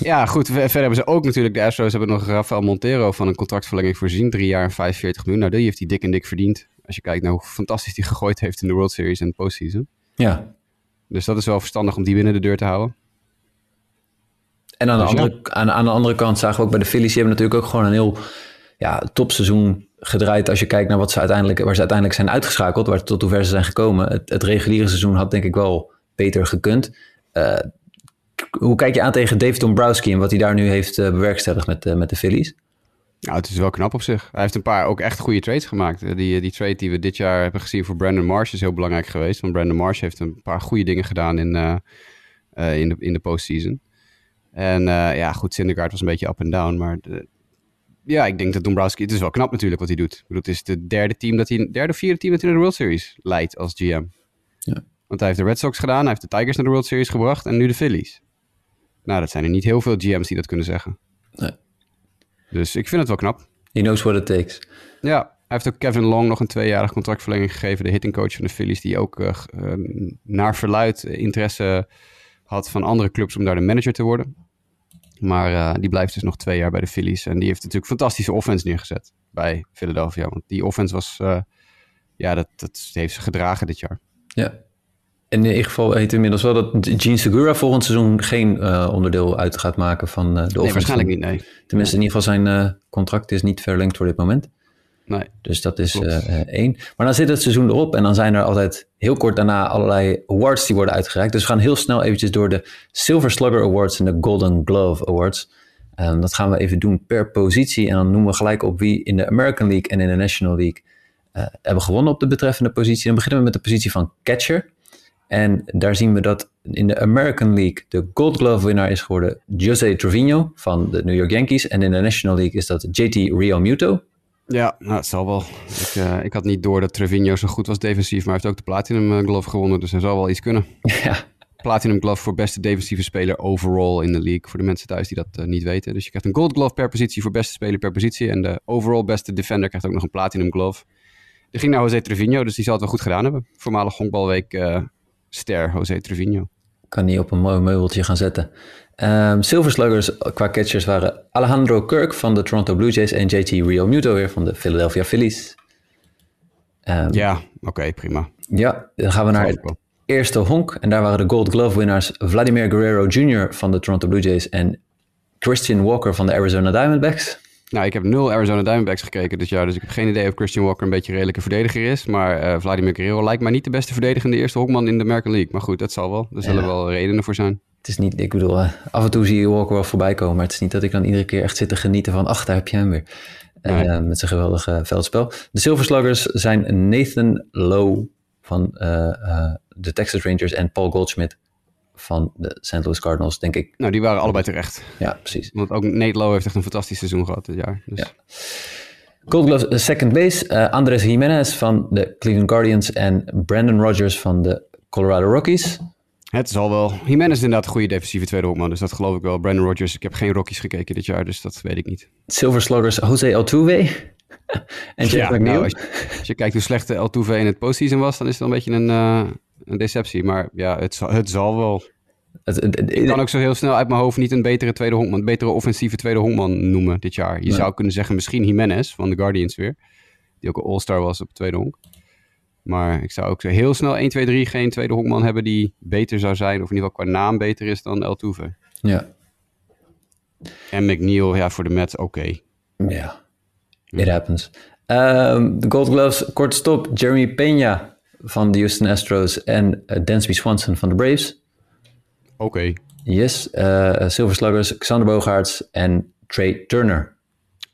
Ja, goed. Verder hebben ze ook natuurlijk, de Astros hebben nog Rafael Montero van een contractverlenging voorzien. Drie jaar en 45 miljoen. Nou, die heeft hij dik en dik verdiend. Als je kijkt naar hoe fantastisch hij gegooid heeft in de World Series en de postseason. Ja. Dus dat is wel verstandig om die binnen de deur te houden. En aan de, Dus andere, aan, aan de andere kant zagen we ook bij de Phillies, die hebben natuurlijk ook gewoon een heel ja, topseizoen gedraaid. Als je kijkt naar wat ze uiteindelijk, waar ze uiteindelijk zijn uitgeschakeld, waar, tot hoe ver ze zijn gekomen. Het, het reguliere seizoen had denk ik wel beter gekund. Uh, hoe kijk je aan tegen Dave Dombrowski en wat hij daar nu heeft uh, bewerkstelligd met, uh, met de Phillies? Nou, het is wel knap op zich. Hij heeft een paar ook echt goede trades gemaakt. Die, die trade die we dit jaar hebben gezien voor Brandon Marsh is heel belangrijk geweest. Want Brandon Marsh heeft een paar goede dingen gedaan in, in, de, in de postseason. En uh, ja, goed, Syndergaard was een beetje up en down. Maar de, ja, ik denk dat Dombrowski... Het is wel knap natuurlijk wat hij doet. Ik bedoel, het is de derde team dat hij... derde of vierde team dat hij naar de World Series leidt als GM. Ja. Want hij heeft de Red Sox gedaan. Hij heeft de Tigers naar de World Series gebracht. En nu de Phillies. Nou, dat zijn er niet heel veel GM's die dat kunnen zeggen. Nee. Dus ik vind het wel knap. He knows what it takes. Ja, hij heeft ook Kevin Long nog een tweejarig contractverlenging gegeven. De hittingcoach van de Phillies. Die ook uh, uh, naar verluid interesse had van andere clubs om daar de manager te worden. Maar uh, die blijft dus nog twee jaar bij de Phillies. En die heeft natuurlijk fantastische offense neergezet bij Philadelphia. Want die offense was, uh, ja, dat, dat heeft ze gedragen dit jaar. Ja. En in ieder geval heet inmiddels wel dat Gene Segura volgend seizoen geen uh, onderdeel uit gaat maken van de offense. Nee, waarschijnlijk niet, nee. Tenminste, in ieder geval zijn contract is niet verlengd voor dit moment. Nee. Dus dat is één. Maar dan zit het seizoen erop en dan zijn er altijd heel kort daarna allerlei awards die worden uitgereikt. Dus we gaan heel snel eventjes door de Silver Slugger Awards en de Golden Glove Awards. Um, dat gaan we even doen per positie en dan noemen we gelijk op wie in de American League en in de National League uh, hebben gewonnen op de betreffende positie. Dan beginnen we met de positie van catcher. En daar zien we dat in de American League de Gold Glove winnaar is geworden Jose Trevino van de New York Yankees. En in de National League is dat JT Real Muto ja, nou, het zal wel. Ik, uh, ik, had niet door dat Trevino zo goed was defensief, maar hij heeft ook de Platinum Glove gewonnen, dus hij zal wel iets kunnen. Ja. Platinum Glove voor beste defensieve speler overall in de league, voor de mensen thuis die dat uh, niet weten. Dus je krijgt een Gold Glove per positie voor beste speler per positie en de overall beste defender krijgt ook nog een Platinum Glove. Die ging naar Jose Trevino, dus die zal het wel goed gedaan hebben. Voormalig honkbalweek uh, ster Jose Trevino. Kan die op een mooi meubeltje gaan zetten. Um, Silver Sluggers qua catchers waren Alejandro Kirk van de Toronto Blue Jays en JT Real Muto weer van de Philadelphia Phillies. Um, ja, oké, okay, prima. Ja, dan gaan we naar het eerste honk. En daar waren de Gold Glove winnaars Vladimir Guerrero Jr. van de Toronto Blue Jays en Christian Walker van de Arizona Diamondbacks. Nou, ik heb nul Arizona Diamondbacks gekeken dit jaar, dus ik heb geen idee of Christian Walker een beetje een redelijke verdediger is. Maar uh, Vladimir Guerrero lijkt mij niet de beste verdedigende eerste honkman in de American League. Maar goed, dat zal wel. Er zullen ja. wel redenen voor zijn. Het is niet, ik bedoel, uh, af en toe zie je Walker wel voorbij komen, maar het is niet dat ik dan iedere keer echt zit te genieten van, ach, daar heb je hem weer. Nee. Uh, met zijn geweldige veldspel. De Silver Sluggers zijn Nathan Lowe van de Texas Rangers en Paul Goldschmidt van de St. Louis Cardinals, denk ik. Nou, die waren allebei terecht. Ja, precies. Want ook Nate Lowe heeft echt een fantastisch seizoen gehad dit jaar. Dus. Ja. Gold Glove second base, uh, Andres Jimenez van de Cleveland Guardians en Brandon Rogers van de Colorado Rockies. Het zal wel. Jimenez is inderdaad een goede defensieve tweede hoekman, dus dat geloof ik wel. Brandon Rogers, ik heb geen Rockies gekeken dit jaar, dus dat weet ik niet. Silver Sluggers, Jose Altuve en Jeff ja, McNeil. Nou, als, je, als, je, kijkt hoe slecht de Altuve in het postseason was, dan is het een beetje een, uh, een deceptie. Maar ja, het zal, het zal wel. Het, het, het, ik kan ook zo heel snel uit mijn hoofd niet een betere tweede honkman, een betere offensieve tweede honkman noemen dit jaar. Je Nee. zou kunnen zeggen misschien Jimenez van de Guardians weer, die ook een all-star was op tweede honk. Maar ik zou ook zo heel snel 1, 2, 3 geen tweede honkman hebben die beter zou zijn, of in ieder geval qua naam beter is dan Altuve. Ja, En McNeil, ja, voor de Mets oké. ja. It happens. Ehm, de Gold Gloves, korte stop. Jeremy Peña van de Houston Astros en uh, Dansby Swanson van de Braves. Oké. Yes. Uh, Silver Sluggers, Xander Bogaerts en Trey Turner.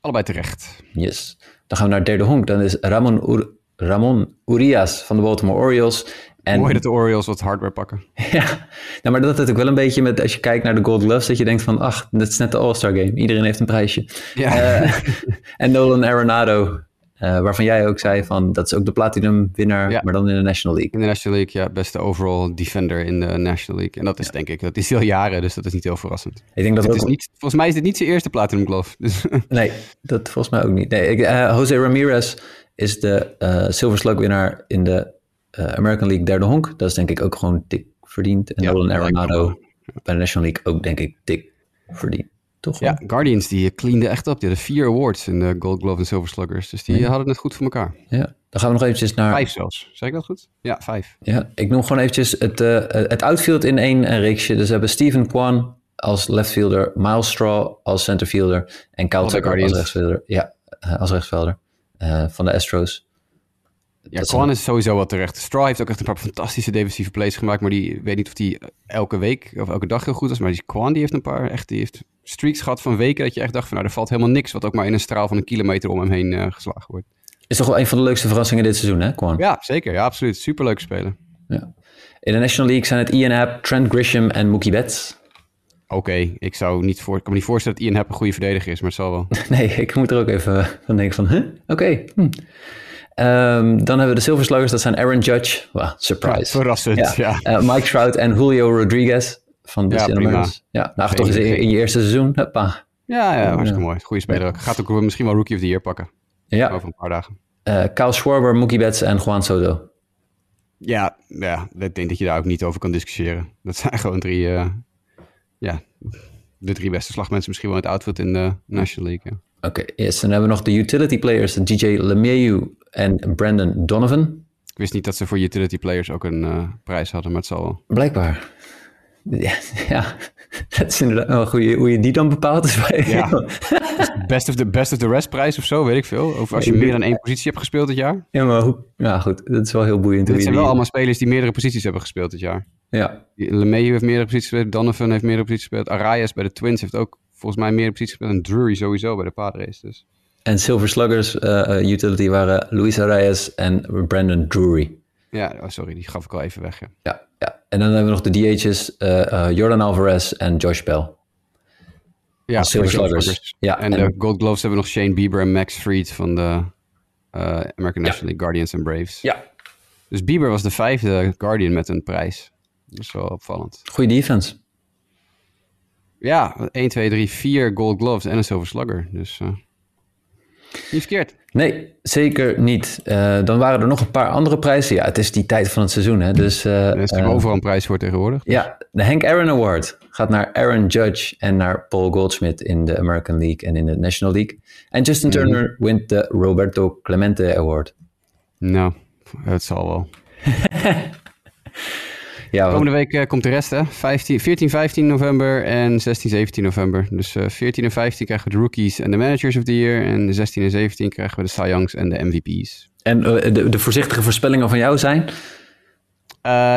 Allebei terecht. Yes. Dan gaan we naar het derde honk. Dan is Ramon, Ur Ramon Urias van de Baltimore Orioles. En, Mooi dat de Orioles wat hardware pakken. ja, nou, maar dat heeft ook wel een beetje met, als je kijkt naar de Gold Gloves, dat je denkt van, ach, dat is net de All-Star Game. Iedereen heeft een prijsje. Ja. Uh, en Nolan Arenado, uh, waarvan jij ook zei van, dat is ook de Platinum winnaar, ja. maar dan in de National League. In de National League, ja, beste overall defender in de National League. En dat is ja. denk ik, dat is al jaren, dus dat is niet heel verrassend. Ik denk dat het ook... is niet, volgens mij is dit niet zijn eerste Platinum Glove. Dus. nee, dat volgens mij ook niet. Nee, ik, uh, Jose Ramirez is de Silver Slug winnaar in de uh, American League derde honk. Dat is denk ik ook gewoon dik verdiend. En ja, Nolan Arenado bij de National League ook denk ik dik verdiend. Toch? Ja, Guardians die cleande echt op. Die hadden vier awards in de Gold Glove en Silver Sluggers. Dus die ja. hadden het goed voor elkaar. Ja, dan gaan we nog eventjes naar... Vijf zelfs. Zeg ik dat goed? Ja, vijf. Ja, ik noem gewoon eventjes het, uh, het outfield in één reeksje. Dus we hebben Steven Kwan als left fielder, Miles Straw als centerfielder en Kyle Tucker als rechtsfielder. Ja, als rechtsvelder uh, van de Astros. Ja, Kwan is sowieso wel terecht. Straw heeft ook echt een paar fantastische defensieve plays gemaakt, maar die weet niet of die elke week of elke dag heel goed is. Maar die Kwan die heeft een paar echt, die heeft streaks gehad van weken dat je echt dacht van nou, er valt helemaal niks wat ook maar in een straal van een kilometer om hem heen uh, geslagen wordt. Is toch wel een van de leukste verrassingen dit seizoen, hè, Kwan? Ja, zeker. Ja, absoluut. Superleuk spelen. Ja. In de National League zijn het Ian Happ, Trent Grisham en Mookie Betts. Oké, okay, ik zou niet voor, ik kan me niet voorstellen dat Ian Happ een goede verdediger is, maar het zal wel. nee, ik moet er ook even van denken van, huh? oké. Okay. Hm. Um, dan hebben we de Silver Sluggers, dat zijn Aaron Judge. Wow, surprise. Ja, verrassend, ja. ja. Uh, Mike Trout en Julio Rodriguez van de ja. Ja, nou, toch eens in, je eerste seizoen. Hoppa. Ja, ja, hartstikke mooi. Goede speler. Gaat ook misschien wel Rookie of the Year pakken. Ja. Over een paar dagen. Uh, Kyle Schwarber, Mookie Betts en Juan Soto. Ja, ja, ik denk dat je daar ook niet over kan discussiëren. Dat zijn gewoon drie, uh, ja, de drie beste slagmensen misschien wel in het outfit in de National League. Ja. Oké, okay, yes. dan hebben we nog de utility players, DJ LeMayu en Brandon Donovan. Ik wist niet dat ze voor utility players ook een uh, prijs hadden, maar het zal wel. Blijkbaar. Ja, ja, dat is inderdaad wel goed. Hoe je die dan bepaalt is. Ja, best of the, best of the rest prijs of zo, weet ik veel. Of als je meer dan één positie hebt gespeeld dit jaar. Ja, maar hoe, ja, goed. Dat is wel heel boeiend. Dit zijn wel allemaal spelers die meerdere posities hebben gespeeld dit jaar. Ja. LeMayu heeft meerdere posities gespeeld. Donovan heeft meerdere posities gespeeld. Arias bij de Twins heeft ook volgens mij meerdere posities gespeeld. En Drury sowieso bij de Padres, dus... En Silver Sluggers uh, utility waren Luis Arias en Brandon Drury. Ja, oh sorry, die gaf ik al even weg. Ja, ja, ja. en dan hebben we nog de DH's, uh, uh, Jordan Alvarez en Josh Bell. Ja, Silver Sluggers. Sluggers. Ja, en, en, de Gold Gloves hebben we nog Shane Bieber en Max Fried van de American National League Guardians en Braves. Ja. Dus Bieber was de vijfde Guardian met een prijs. Dat is wel opvallend. Goeie defense. Ja, 1, 2, 3, 4 Gold Gloves en een Silver Slugger. Dus... Niet verkeerd. Nee, zeker niet. Uh, dan waren er nog een paar andere prijzen. Ja, het is die tijd van het seizoen. Hè? Dus, uh, er is uh, overal een prijs voor tegenwoordig. Dus. Ja, de Hank Aaron Award gaat naar Aaron Judge en naar Paul Goldschmidt in de American League en in de National League. En Justin Turner mm. wint de Roberto Clemente Award. Nou, het zal wel. Ja, Komende week uh, komt de rest, hè? 15, 14, 15 november en 16, 17 november. Dus uh, 14 en 15 krijgen we de rookies en de managers of the year. En 16 en 17 krijgen we de Cy Youngs en de MVP's. En uh, de, de, voorzichtige voorspellingen van jou zijn?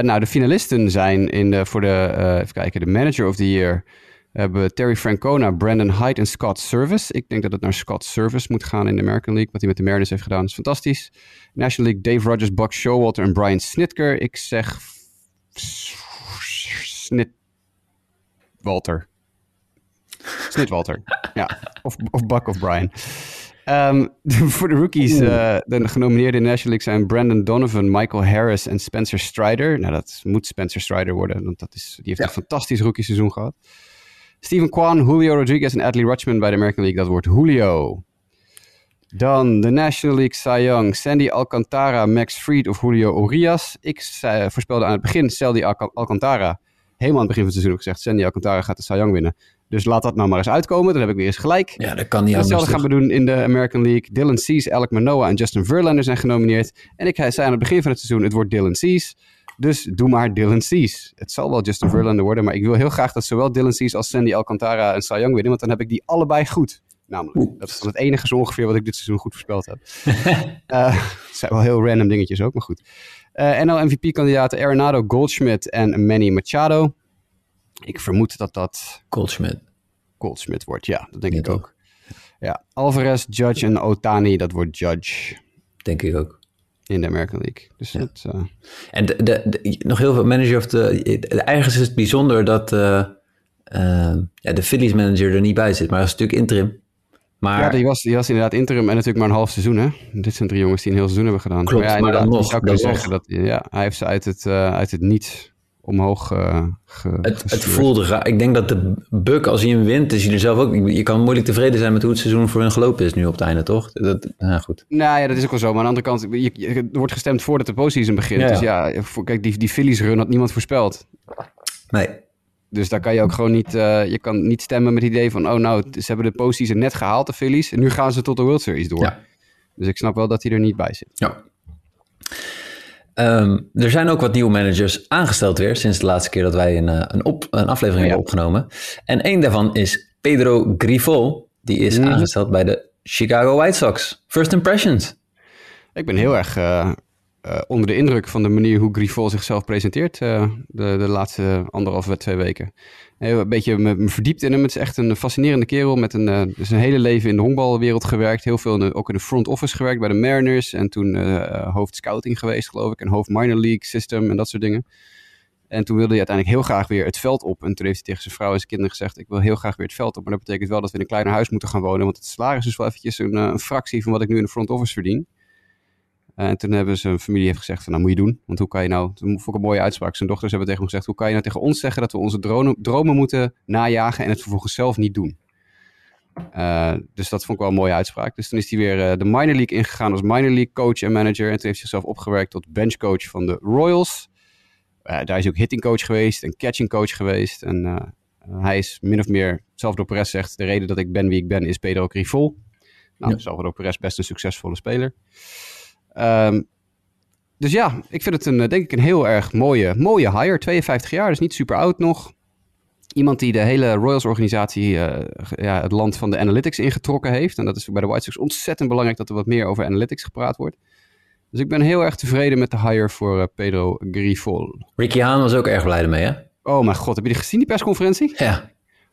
nou, de finalisten zijn in de, voor de, even kijken, de manager of the year hebben we Terry Francona, Brandon Hyde en Scott Service. Ik denk dat het naar Scott Service moet gaan in de American League. Wat hij met de Mariners heeft gedaan is fantastisch. National League, Dave Rogers, Buck Showalter en Brian Snitker. Ik zeg Snit... Walter. Snitwalter. ja. Of, of Buck of Brian. Um, voor de rookies, uh, de genomineerden in de National League zijn Brandon Donovan, Michael Harris en Spencer Strider. Nou, dat moet Spencer Strider worden, want dat is, die heeft ja. een fantastisch rookie seizoen gehad. Steven Kwan, Julio Rodriguez en Adley Rutschman bij de American League. Dat wordt Julio. Dan de National League Cy Young, Sandy Alcantara, Max Fried of Julio Urias. Ik uh, voorspelde aan het begin Sandy Al Alcantara. Helemaal aan het begin van het seizoen gezegd, Sandy Alcantara gaat de Cy Young winnen. Dus laat dat nou maar eens uitkomen. Dan heb ik weer eens gelijk. Ja, dat kan niet Hetzelfde gaan we doen in de American League. Dylan Cease, Alec Manoa en Justin Verlander zijn genomineerd. En ik zei aan het begin van het seizoen, het wordt Dylan Cease. Dus doe maar Dylan Cease. Het zal wel Justin Verlander worden, maar ik wil heel graag dat zowel Dylan Cease als Sandy Alcantara een Cy Young winnen. Want dan heb ik die allebei goed. Namelijk. Dat is dan het enige zo ongeveer wat ik dit seizoen goed voorspeld heb. uh, het zijn wel heel random dingetjes ook, maar goed. Uh, NL MVP-kandidaten Arenado, Goldschmidt en Manny Machado. Ik vermoed dat dat... Goldschmidt. Goldschmidt wordt, ja. Dat denk ik ook. Ja, Alvarez, Judge en Otani, dat wordt Judge. Denk ik ook. In de American League. Dus dat, uh... En de, de, nog heel veel manager of de... Eigenlijk is het bijzonder dat uh, ja, de Phillies manager er niet bij zit. Maar dat is natuurlijk interim. Maar... Ja, die was, die was inderdaad interim en natuurlijk maar een half seizoen. Hè? Dit zijn drie jongens die een heel seizoen hebben gedaan. Klopt, maar, ja, maar dan nog. zou kunnen zeggen dat ja, hij heeft ze uit het, uit het niet omhoog uh, ge, het, het, voelde raar. Ik denk dat de Buck, als hij hem wint, is hij er zelf ook... Je kan moeilijk tevreden zijn met hoe het seizoen voor hun gelopen is nu op het einde, toch? Dat, nou goed. Nou ja, dat is ook wel zo. Maar aan de andere kant, je, je, er wordt gestemd voordat de postseason begint. Ja, ja. Dus ja, voor, kijk, die, die Phillies run had niemand voorspeld. Nee. Dus daar kan je ook gewoon niet... Uh, je kan niet stemmen met het idee van... Oh nou, ze hebben de postseason net gehaald, de Phillies. En nu gaan ze tot de World Series door. Ja. Dus ik snap wel dat hij er niet bij zit. Ja. Um, er zijn ook wat nieuwe managers aangesteld weer sinds de laatste keer dat wij een, een, op, een aflevering hebben opgenomen. En één daarvan is Pedro Grifol. Die is mm. aangesteld bij de Chicago White Sox. First impressions? Ik ben heel erg uh, uh, onder de indruk van de manier hoe Grifol zichzelf presenteert uh, de, de laatste anderhalve, twee weken. Een beetje me, verdiept in hem. Het is echt een fascinerende kerel met een, uh, dus een hele leven in de honkbalwereld gewerkt. Heel veel ook in de front office gewerkt bij de Mariners. En toen hoofd scouting geweest, geloof ik. En hoofd minor league system en dat soort dingen. En toen wilde hij uiteindelijk heel graag weer het veld op. En toen heeft hij tegen zijn vrouw en zijn kinderen gezegd... ik wil heel graag weer het veld op. Maar dat betekent wel dat we in een kleiner huis moeten gaan wonen. Want het salaris is wel eventjes een, een fractie van wat ik nu in de front office verdien. Uh, en toen hebben zijn familie heeft gezegd van, nou moet je doen. Want hoe kan je nou, toen vond ik een mooie uitspraak. Zijn dochters hebben tegen hem gezegd, hoe kan je nou tegen ons zeggen dat we onze dromen, dromen moeten najagen en het vervolgens zelf niet doen. Uh, dus dat vond ik wel een mooie uitspraak. Dus toen is hij weer uh, de minor league ingegaan als minor league coach en manager. En toen heeft hij zichzelf opgewerkt tot benchcoach van de Royals. daar is hij ook hitting coach geweest en catching coach geweest. En hij is min of meer, Salvador Perez zegt, de reden dat ik ben wie ik ben is Pedro Grifol. Nou, ja. Salvador Perez best een succesvolle speler. Um, dus ja, ik vind het een, denk ik een heel erg mooie, mooie hire. 52 jaar, dus niet super oud nog. Iemand die de hele Royals-organisatie uh, ja, het land van de analytics ingetrokken heeft. En dat is bij de White Sox ontzettend belangrijk dat er wat meer over analytics gepraat wordt. Dus ik ben heel erg tevreden met de hire voor uh, Pedro Grifol. Ricky Haan was ook erg blij ermee, hè? Oh mijn god, heb je die gezien, die persconferentie? Ja.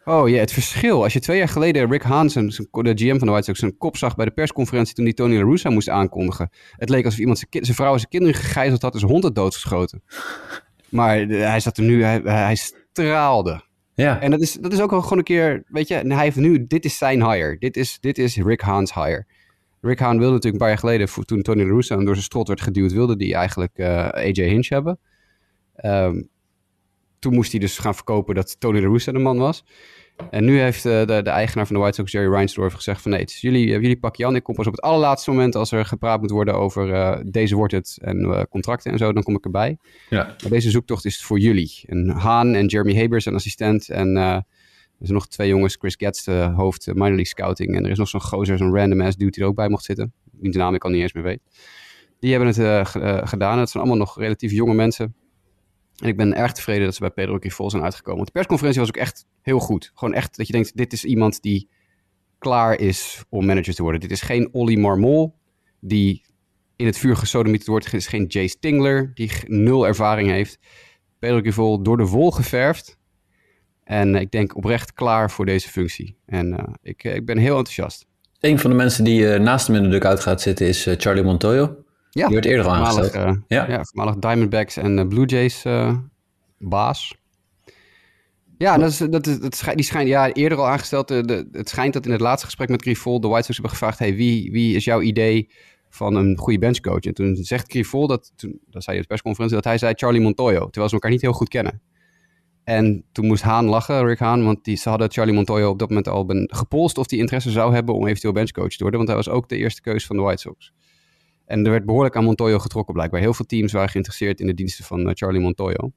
Oh ja, het verschil. Als je twee jaar geleden Rick Hansen, de GM van de White Sox, zijn kop zag bij de persconferentie toen die Tony La Russa moest aankondigen. Het leek alsof iemand zijn, zijn vrouw en zijn kinderen gegijzeld had en zijn hond had doodgeschoten. Maar hij zat er nu, hij, hij straalde. Ja. En dat is, dat is ook wel gewoon een keer, weet je, hij heeft nu, dit is zijn hire. Dit is, dit is Rick Haan's hire. Rick Haan wilde natuurlijk een paar jaar geleden, toen Tony La Russa door zijn strot werd geduwd, wilde hij eigenlijk uh, AJ Hinch hebben. Um, toen moest hij dus gaan verkopen dat Tony La Russa de man was. En nu heeft uh, de, de, eigenaar van de White Sox, Jerry Reinsdorf, gezegd van nee, het is jullie, uh, jullie pakken Jan. Ik kom pas op het allerlaatste moment als er gepraat moet worden over uh, deze wordt het en contracten en zo, dan kom ik erbij. Ja. Maar deze zoektocht is voor jullie. En Haan en Jeremy Haber zijn assistent en er zijn nog twee jongens, Chris Getz, de hoofd minor league scouting. En er is nog zo'n gozer, zo'n random ass dude die er ook bij mocht zitten. Die naam ik al niet eens meer weet. Die hebben het gedaan. Het zijn allemaal nog relatief jonge mensen. En ik ben erg tevreden dat ze bij Pedro Grifol zijn uitgekomen. Want de persconferentie was ook echt heel goed. Gewoon echt dat je denkt, dit is iemand die klaar is om manager te worden. Dit is geen Olly Marmol die in het vuur gesodemieterd wordt. Dit is geen Jay Stingler die nul ervaring heeft. Pedro Grifol door de wol geverfd. En ik denk oprecht klaar voor deze functie. En uh, ik, ik ben heel enthousiast. Een van de mensen die naast hem in de dugout gaat zitten is Charlie Montoyo. Ja, die werd eerder al aangesteld. Uh, ja. ja, voormalig Diamondbacks en uh, Blue Jays uh, baas. Ja, dat is, dat is, dat schijnt, die schijnt ja, eerder al aangesteld. De, de, het schijnt dat in het laatste gesprek met Grifol de White Sox hebben gevraagd... Hey, wie, wie is jouw idee van een goede benchcoach? En toen zegt Grifol, dat, toen, dat zei hij op de persconferentie... dat hij zei Charlie Montoyo, terwijl ze elkaar niet heel goed kennen. En toen moest Haan lachen, Rick Haan, want die, ze hadden Charlie Montoyo op dat moment al ben, gepolst... of die interesse zou hebben om eventueel benchcoach te worden... want hij was ook de eerste keus van de White Sox. En er werd behoorlijk aan Montoyo getrokken blijkbaar. Heel veel teams waren geïnteresseerd in de diensten van uh, Charlie Montoyo.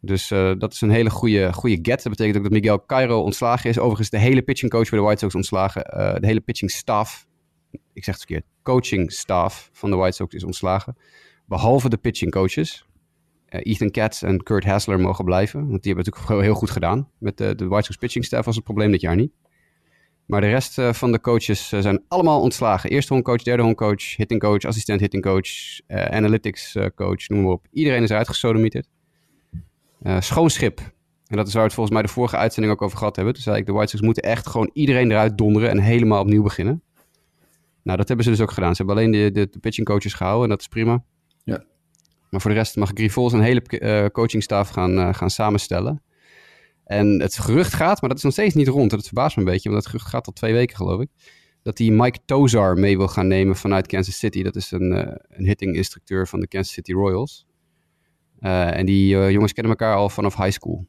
Dus uh, dat is een hele goede, goede get. Dat betekent ook dat Miguel Cairo ontslagen is. Overigens de hele pitching coach bij de White Sox ontslagen. Uh, de hele pitching staff, ik zeg het verkeerd, coaching staff van de White Sox is ontslagen. Behalve de pitching coaches. Ethan Katz en Kurt Hassler mogen blijven. Want die hebben het natuurlijk heel goed gedaan. Met de, de White Sox pitching staff was het probleem dit jaar niet. Maar de rest van de coaches zijn allemaal ontslagen. Eerste honkcoach, derde honkcoach, hitting coach, assistent hitting coach, analytics coach, noem maar op. Iedereen is eruit gesodemieterd. schoon schip. En dat is waar we het volgens mij de vorige uitzending ook over gehad hebben. Toen zei ik, de White Sox moeten echt gewoon iedereen eruit donderen en helemaal opnieuw beginnen. Nou, dat hebben ze dus ook gedaan. Ze hebben alleen de, de, de pitching coaches gehouden en dat is prima. Ja. Maar voor de rest mag Grifol zijn hele uh, coachingstaf gaan, uh, gaan samenstellen. En het gerucht gaat, maar dat is nog steeds niet rond. Dat verbaast me een beetje, want het gerucht gaat al twee weken geloof ik. Dat hij Mike Tozar mee wil gaan nemen vanuit Kansas City. Dat is een, uh, een hitting instructeur van de Kansas City Royals. en die jongens kennen elkaar al vanaf high school.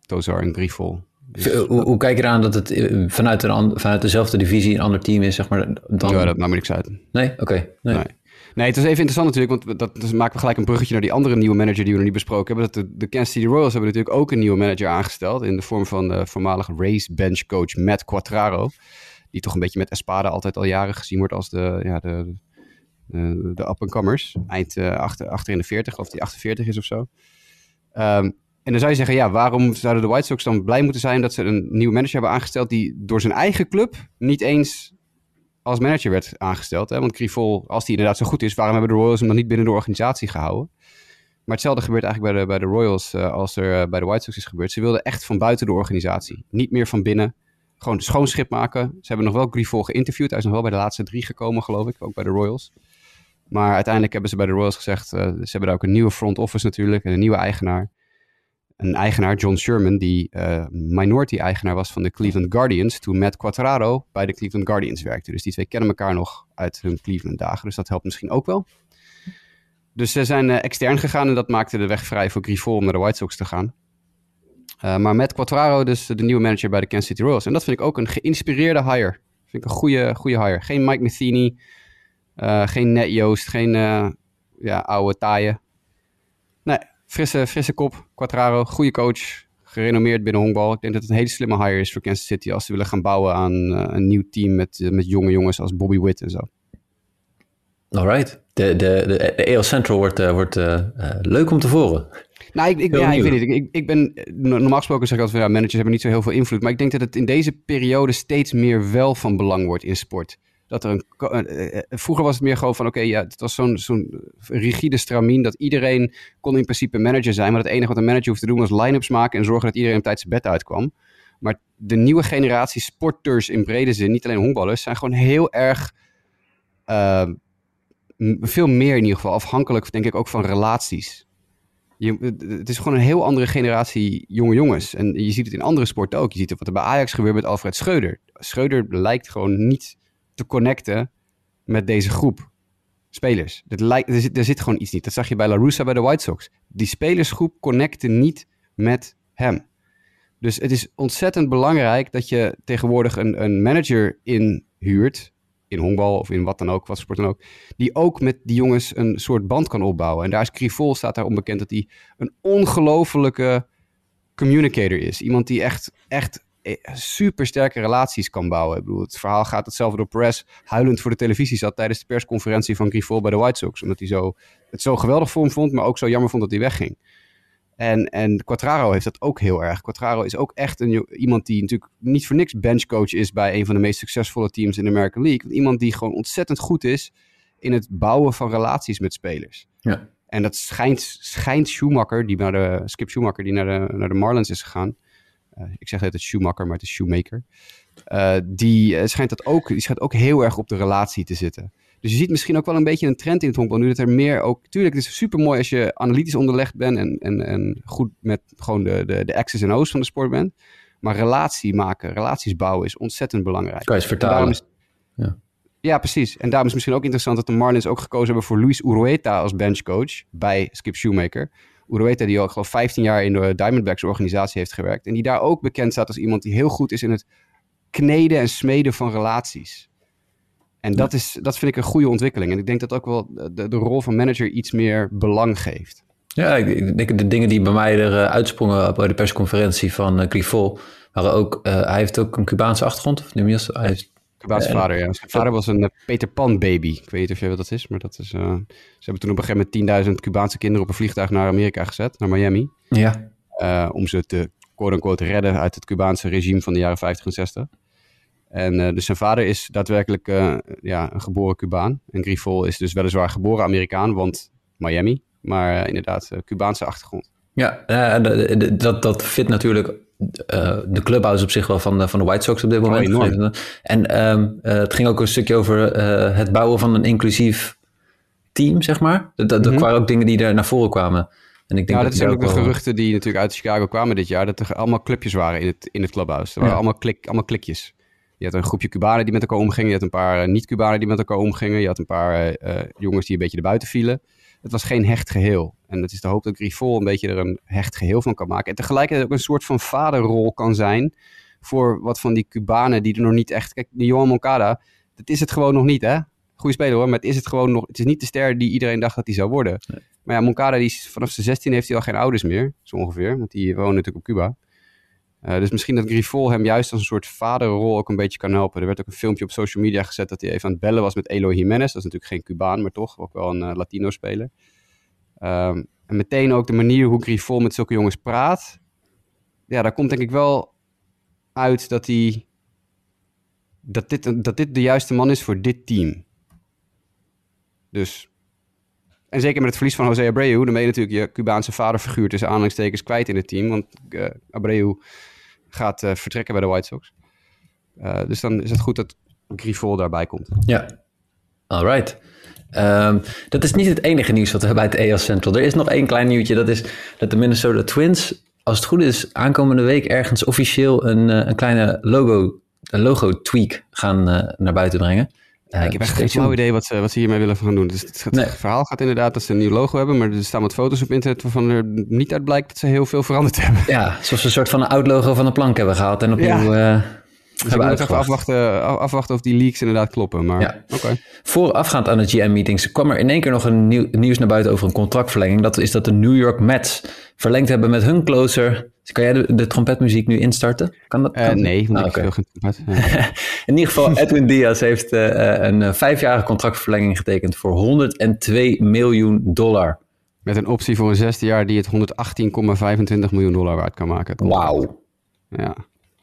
Tozar en Grifol. Dus, hoe, hoe, kijk je eraan dat het vanuit, een, vanuit dezelfde divisie een ander team is, zeg maar? Dan... Ja, dat maakt me niks uit. Nee? Oké. Nee. nee. Nee, het is even interessant natuurlijk, want dat dus maken we gelijk een bruggetje naar die andere nieuwe manager die we nog niet besproken hebben. Dat de, de Kansas City Royals hebben natuurlijk ook een nieuwe manager aangesteld in de vorm van de voormalige race bench coach Matt Quattraro. Die toch een beetje met Espada altijd al jaren gezien wordt als de, ja, de, de, up-and-comers. Eind uh, achter, achter in de 40, of die 48 is of zo. Um, en dan zou je zeggen, ja, waarom zouden de White Sox dan blij moeten zijn dat ze een nieuwe manager hebben aangesteld die door zijn eigen club niet eens als manager werd aangesteld. Hè? Want Grifol, als die inderdaad zo goed is, waarom hebben de Royals hem dan niet binnen de organisatie gehouden? Maar hetzelfde gebeurt eigenlijk bij de, bij de Royals uh, als er uh, bij de White Sox is gebeurd. Ze wilden echt van buiten de organisatie. Niet meer van binnen. Gewoon schoon schip maken. Ze hebben nog wel Grifol geïnterviewd. Hij is nog wel bij de laatste drie gekomen, geloof ik. Ook bij de Royals. Maar uiteindelijk hebben ze bij de Royals gezegd... Uh, ze hebben daar ook een nieuwe front office natuurlijk. En een nieuwe eigenaar een eigenaar, John Sherman, die uh, minority-eigenaar was van de Cleveland Guardians, toen Matt Quattraro bij de Cleveland Guardians werkte. Dus die twee kennen elkaar nog uit hun Cleveland-dagen, dus dat helpt misschien ook wel. Dus ze zijn uh, extern gegaan en dat maakte de weg vrij voor Grifol om naar de White Sox te gaan. Uh, maar Matt Quattraro, dus de nieuwe manager bij de Kansas City Royals. En dat vind ik ook een geïnspireerde hire. Vind ik een goede, goede hire. Geen Mike Matheny, geen Net Joost, geen ja, oude taaien. Frisse, frisse kop, Quattraro, goede coach, gerenommeerd binnen honkbal. Ik denk dat het een hele slimme hire is voor Kansas City als ze willen gaan bouwen aan uh, een nieuw team met, uh, met jonge jongens als Bobby Witt en zo. Alright. De, de, de, de AL Central wordt, uh, wordt leuk om te voren. Nou, ik, ik, ja, ik weet. Ik, ik ben, normaal gesproken zeg ik altijd, ja, managers hebben niet zo heel veel invloed. Maar ik denk dat het in deze periode steeds meer wel van belang wordt in sport dat er een. Eh, eh, vroeger was het meer gewoon van: oké, ja, het was zo'n zo'n rigide stramien dat iedereen kon in principe manager zijn. Maar het enige wat een manager hoeft te doen was line-ups maken en zorgen dat iedereen op tijd zijn bed uitkwam. Maar de nieuwe generatie sporters in brede zin, niet alleen honkballers, zijn gewoon heel erg. Uh, veel meer in ieder geval afhankelijk, denk ik, ook van relaties. Je, het is gewoon een heel andere generatie jonge jongens. En je ziet het in andere sporten ook. Je ziet het wat er bij Ajax gebeurt met Alfred Schreuder. Schreuder lijkt gewoon niet te connecten met deze groep spelers. Het lijkt, er, zit, er gewoon iets niet. Dat zag je bij La Russa bij de White Sox. Die spelersgroep connecte niet met hem. Dus het is ontzettend belangrijk dat je tegenwoordig een, een manager inhuurt, in honkbal of in wat dan ook, wat sport dan ook, die ook met die jongens een soort band kan opbouwen. En daar is Krivol, staat daar onbekend, dat hij een ongelofelijke communicator is. Iemand die echt, echt super sterke relaties kan bouwen. Ik bedoel, het verhaal gaat hetzelfde door Perez huilend voor de televisie zat tijdens de persconferentie van Grifol bij de White Sox. Omdat hij zo, het zo geweldig voor hem vond, maar ook zo jammer vond dat hij wegging. En, en Quattraro heeft dat ook heel erg. Quattraro is ook echt een, iemand die natuurlijk niet voor niks benchcoach is bij een van de meest succesvolle teams in de American League. Iemand die gewoon ontzettend goed is in het bouwen van relaties met spelers. Ja. En dat schijnt, schijnt Schumacher, die naar de, Skip Schumacher, die naar de, naar de Marlins is gegaan, eh, ik zeg het Schumacher, maar het is Shoemaker. Uh, die, eh, schijnt dat ook, die schijnt ook heel erg op de relatie te zitten. Dus je ziet misschien ook wel een beetje een trend in het honkbal. Nu dat er meer ook... Tuurlijk, het is super mooi als je analytisch onderlegd bent... en, en, en goed met gewoon de, de, de X's en O's van de sport bent. Maar relatie maken, relaties bouwen is ontzettend belangrijk. Kan je eens vertalen. Is, ja. ja, precies. En daarom is misschien ook interessant dat de Marlins ook gekozen hebben voor Luis Urueta als benchcoach bij Skip Shoemaker. Urueta, die al geloof 15 jaar in de Diamondbacks organisatie heeft gewerkt. En die daar ook bekend staat als iemand die heel goed is in het kneden en smeden van relaties. En dat, is, dat vind ik een goede ontwikkeling. En ik denk dat ook wel de, de rol van manager iets meer belang geeft. Ja, ik denk de dingen die bij mij er uh, uitsprongen bij de persconferentie van uh, Grifol, waren ook, uh, hij heeft ook een Cubaanse achtergrond, of dat? Hij heeft Vader, ja. Zijn vader was een Peter Pan baby. Ik weet niet of je wat dat is, maar dat is... Uh, ze hebben toen op een gegeven moment 10.000 Cubaanse kinderen op een vliegtuig naar Amerika gezet, naar Miami. Ja. Uh, om ze te, quote-unquote, redden uit het Cubaanse regime van de jaren 50 en 60. En dus zijn vader is daadwerkelijk ja, een geboren Cubaan. En Grifol is dus weliswaar geboren Amerikaan, want Miami. Maar inderdaad, Cubaanse achtergrond. Ja, dat, dat fit natuurlijk de clubhouse op zich wel van de, van de White Sox op dit oh, moment. en ehm, het ging ook een stukje over het bouwen van een inclusief team, zeg maar. Dat, dat mhm. waren ook dingen die er naar voren kwamen. En ik denk ja, dat, zijn ook de geruchten die natuurlijk uit Chicago kwamen dit jaar. Dat er allemaal clubjes waren in het, in het clubhouse. Er waren allemaal, klik, allemaal klikjes. Je had een groepje Cubanen die met elkaar omgingen. Je had een paar eh, niet-Cubanen die met elkaar omgingen. Je had een paar jongens die een beetje erbuiten vielen. Het was geen hecht geheel. En het is de hoop dat Grifol een beetje er een hecht geheel van kan maken. En tegelijkertijd ook een soort van vaderrol kan zijn voor wat van die Cubanen die er nog niet echt... Kijk, die Johan Moncada, dat is het gewoon nog niet, hè? Goede speler hoor, maar het is het gewoon nog... Het is niet de ster die iedereen dacht dat hij zou worden. Maar ja, Moncada, die vanaf zijn 16 heeft hij al geen ouders meer, zo ongeveer. Want die woont natuurlijk op Cuba. Uh, dus misschien dat Grifol hem juist als een soort vaderrol ook een beetje kan helpen. Er werd ook een filmpje op social media gezet dat hij even aan het bellen was met Eloy Jimenez. Dat is natuurlijk geen Cubaan, maar toch ook wel een uh, Latino-speler. Um, en meteen ook de manier hoe Grifol met zulke jongens praat. Ja, daar komt denk ik wel uit dat hij... Dat dit, dat dit de juiste man is voor dit team. Dus en zeker met het verlies van José Abreu, dan ben je natuurlijk je Cubaanse vaderfiguur tussen aanhalingstekens kwijt in het team. Want uh, Abreu gaat uh, vertrekken bij de White Sox. Uh, dus dan is het goed dat Grifol daarbij komt. Ja, alright. Um, dat is niet het enige nieuws wat we bij het AL Central. Er is nog één klein nieuwtje. Dat is dat de Minnesota Twins, als het goed is, aankomende week ergens officieel een, een kleine logo, een logo tweak gaan naar buiten brengen. Ja, ik heb echt geen flauw idee wat ze, wat ze hiermee willen gaan doen. Dus het, het verhaal gaat inderdaad dat ze een nieuw logo hebben, maar er staan wat foto's op internet waarvan er niet uit blijkt dat ze heel veel veranderd hebben. Ja, zoals een soort van een oud logo van de plank hebben gehaald en opnieuw... Ja. Uh, dus ik moet even afwachten, afwachten of die leaks inderdaad kloppen. Maar, ja. Okay. Voorafgaand aan de GM-meetings kwam er in één keer nog een nieuw, nieuws naar buiten over een contractverlenging. Dat is dat de New York Mets verlengd hebben met hun closer kan jij de, de trompetmuziek nu instarten? Kan dat? Uh, nee, ah, okay. In ieder geval, Edwin Diaz heeft uh, een vijfjarige contractverlenging getekend voor 102 miljoen dollar. Met een optie voor een zesde jaar die het 118,25 miljoen dollar waard kan maken. Wauw. Ja.